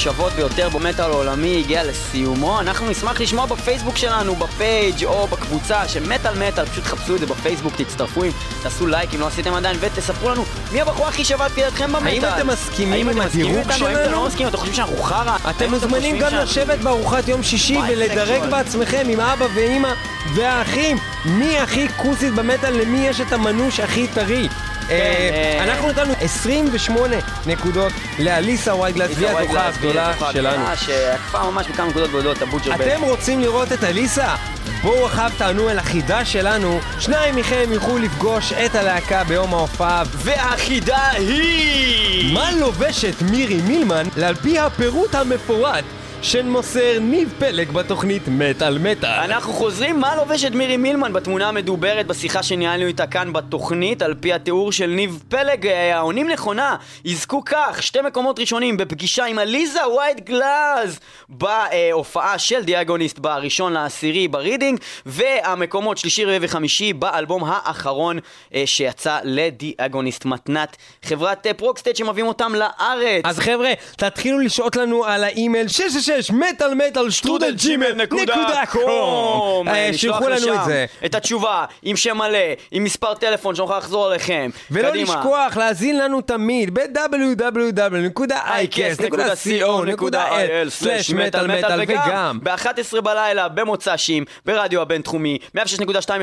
השוות ביותר במטאל העולמי הגיע לסיומו. אנחנו נשמח לשמוע בפייסבוק שלנו, ב page או בקבוצה של מטאל מטאל, פשוט חפשו את זה בפייסבוק, תצטרפו אם תעשו לייק אם לא עשיתם עדיין, ותספרו לנו מי הבחורה הכי שווה לפי דעתכם במטאל. האם אתם מסכימים עם הדירוג איתנו? האם אתם שלנו? לא מסכימים? אתם חושבים שאנחנו חרא? אתם מוזמנים גם לשבת בארוחת יום שישי ולדרג. בעצמכם עם אבא ואימא והאחים מי הכי כוסית במטאל, למי יש את המנוש הכי טרי. אה, אה, אנחנו נתנו 28 נקודות לאליסה וייגלס, והיא הזוכה הגדולה שלנו. שעקפה ממש בכמה נקודות בודדות, הבוטג'ר בן. אתם רוצים לראות את אליסה? בואו אחר תענו אל החידה שלנו, שניים מכם יוכלו לפגוש את הלהקה ביום ההופעה. והחידה היא... מה לובשת מירי מילמן על פי הפירוט המפורט שמוסר ניב פלג בתוכנית מטאל מטאל? אנחנו חוזרים מה לובשת מירי מילמן בתמונה המדוברת בשיחה שניהלנו איתה כאן בתוכנית על פי התיאור של ניב פלג אה, העונים נכונה יזכו כך שתי מקומות ראשונים בפגישה עם אליסה וייט-גלאז בהופעה של The Agonist בראשון לעשירי ברידינג והמקומות שלישי רביעי וחמישי באלבום האחרון אה, שיצא ל The Agonist מתנת חברת אה, ProgStage שמביאים אותם לארץ אז חבר'ה, תתחילו לשאול לנו על האימייל 666 מטאל מטאל שטרודל Gmail נקודה com. אה, לשלוח שלחו לנו את זה. את התשובה, עם שם מלא, עם מספר טלפון שנוכל לחזור אליכם. ולא. לשכוח להאזין לנו תמיד ב-www.icast.co.il/מטאל וגם ב-11 בלילה במוצ"שים ברדיו הבינתחומי 106.2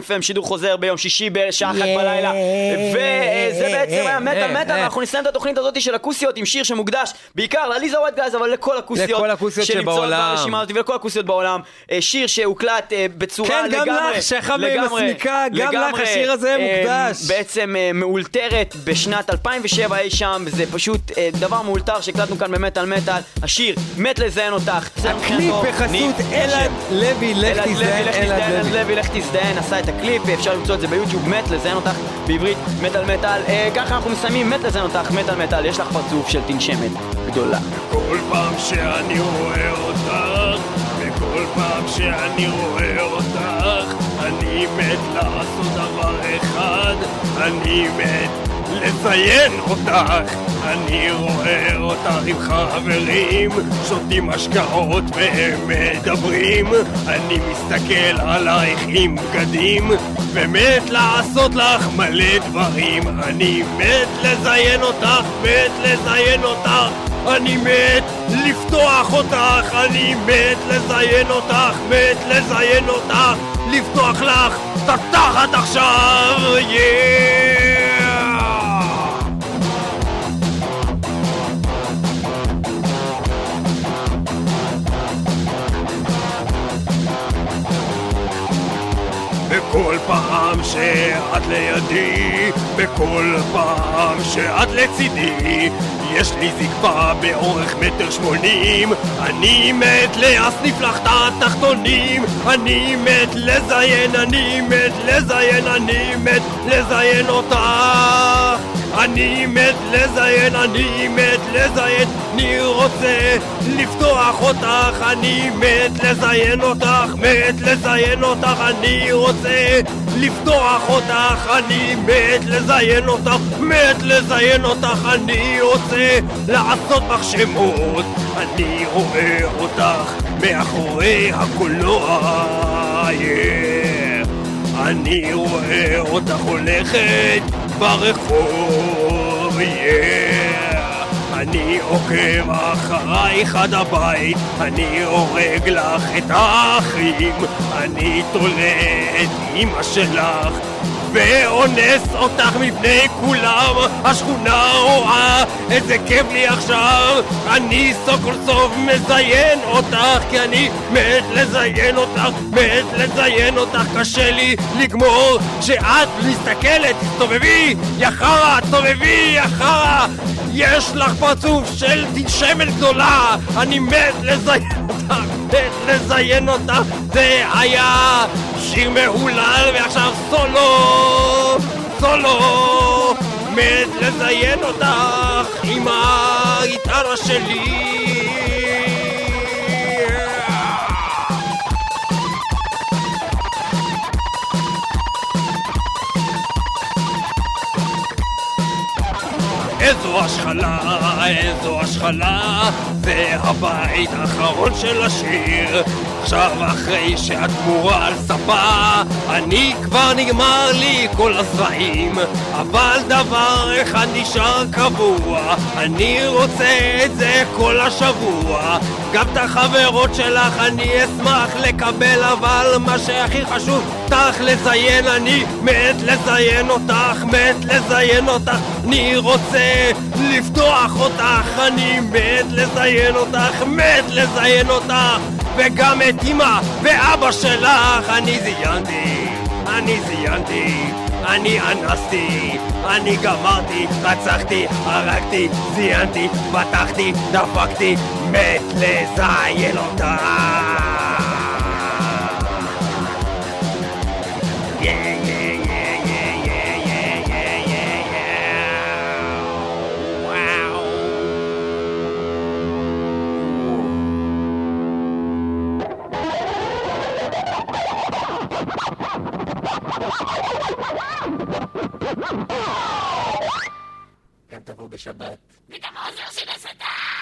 FM שידור חוזר ביום שישי בשעה אחת בלילה וזה בעצם היה מטאל מטאל אנחנו נסיים את התוכנית הזאת של הכוסיות עם שיר שמוקדש בעיקר לעליזה ווייט גייז אבל לכל הכוסיות לכל הכוסיות שנמצאות שבעולם. ברשימה הזאת ולכל הכוסיות בעולם אה, שיר שהוקלט אה, בצורה כן, לגמרי גם לך, שחם לגמרי, מסמיקה, גם לך השיר הזה אה, מוקדש. בעצם אה, מאולתרת בשנת 2007 אי שם, זה פשוט אה, דבר מאולתר שהקלטנו כאן במטאל מטאל. השיר מת לזיין אותך. הקליפ בחסות אלעד. לוי, לך תזדיין, אלעד לוי. לך תזדיין, עשה את הקליפ, אפשר למצוא את זה ביוטיוב, מת לזיין אותך בעברית, מטאל מטאל. ככה אנחנו מסיימים, מת לזיין אותך, מטאל מטאל, יש לך פרצוף של תנשמת גדולה. כל פעם שאני רואה אותך, וכל פעם שאני רואה אותך, אני מת לעשות דבר אחד, אני מת לציין אותך. אני רואה אותך עם חברים, שותים השקעות והם מדברים. אני מסתכל עלייך עם בגדים, ומת לעשות לך מלא דברים. אני מת לזיין אותך, מת לזיין אותך. אני מת לפתוח אותך, אני מת לזיין אותך, מת לזיין אותך, לפתוח לך את התחת עכשיו, יאה! בכל פעם שאת לידי, בכל פעם שאת לצידי, יש לי זקפה באורך מטר שמונים, אני מת להסניף לך את התחתונים, אני מת לזיין, אני מת לזיין, אני מת לזיין אותך. אני מת לזיין, אני מת לזיין, אני רוצה לפתוח אותך, אני מת לזיין אותך, מת לזיין אותך, אני רוצה לפתוח אותך, אני מת לזיין אותך, מת לזיין אותך, אני רוצה לעשות בך שמות, אני רואה אותך מאחורי הקולנוע, yeah. אני רואה אותך הולכת ברחוב, yeah. אני עוקב אחרייך עד הבית, אני הורג לך את האחים, אני תולה את אמא שלך ואונס אותך מפני כולם, השכונה רואה איזה כיף לי עכשיו, אני סוף סוף מזיין אותך, כי אני מת לזיין אותך, מת לזיין אותך, קשה לי לגמור, כשאת מסתכלת, תסתובבי, יא חרא, תסתובבי, יא חרא, יש לך פרצוף של תנשמת גדולה, אני מת לזיין אותך, מת לזיין אותך, זה היה שיר מהולל ועכשיו סולו, סולו, מת לזיין אותך עם הגיטרה שלי. איזו השחלה, איזו השחלה, זה הבית האחרון של השיר. עכשיו אחרי שהתמורה על ספה, אני כבר נגמר לי כל הזרעים, אבל דבר אחד נשאר קבוע, אני רוצה את זה כל השבוע. גם את החברות שלך אני אשמח לקבל, אבל מה שהכי חשוב, אותך לזיין, אני מת לזיין אותך, מת לזיין אותך, אני רוצה לפתוח אותך, אני מת לזיין אותך, מת לזיין אותך, וגם את אמא ואבא שלך, אני זיינתי, אני זיינתי. אני אנסתי, אני גמרתי, רצחתי, הרגתי, זיינתי, פתחתי, דפקתי, מת לזיין אותה. [LAUGHS] גם תבוא בשבת. וגם עוזר של הסתה!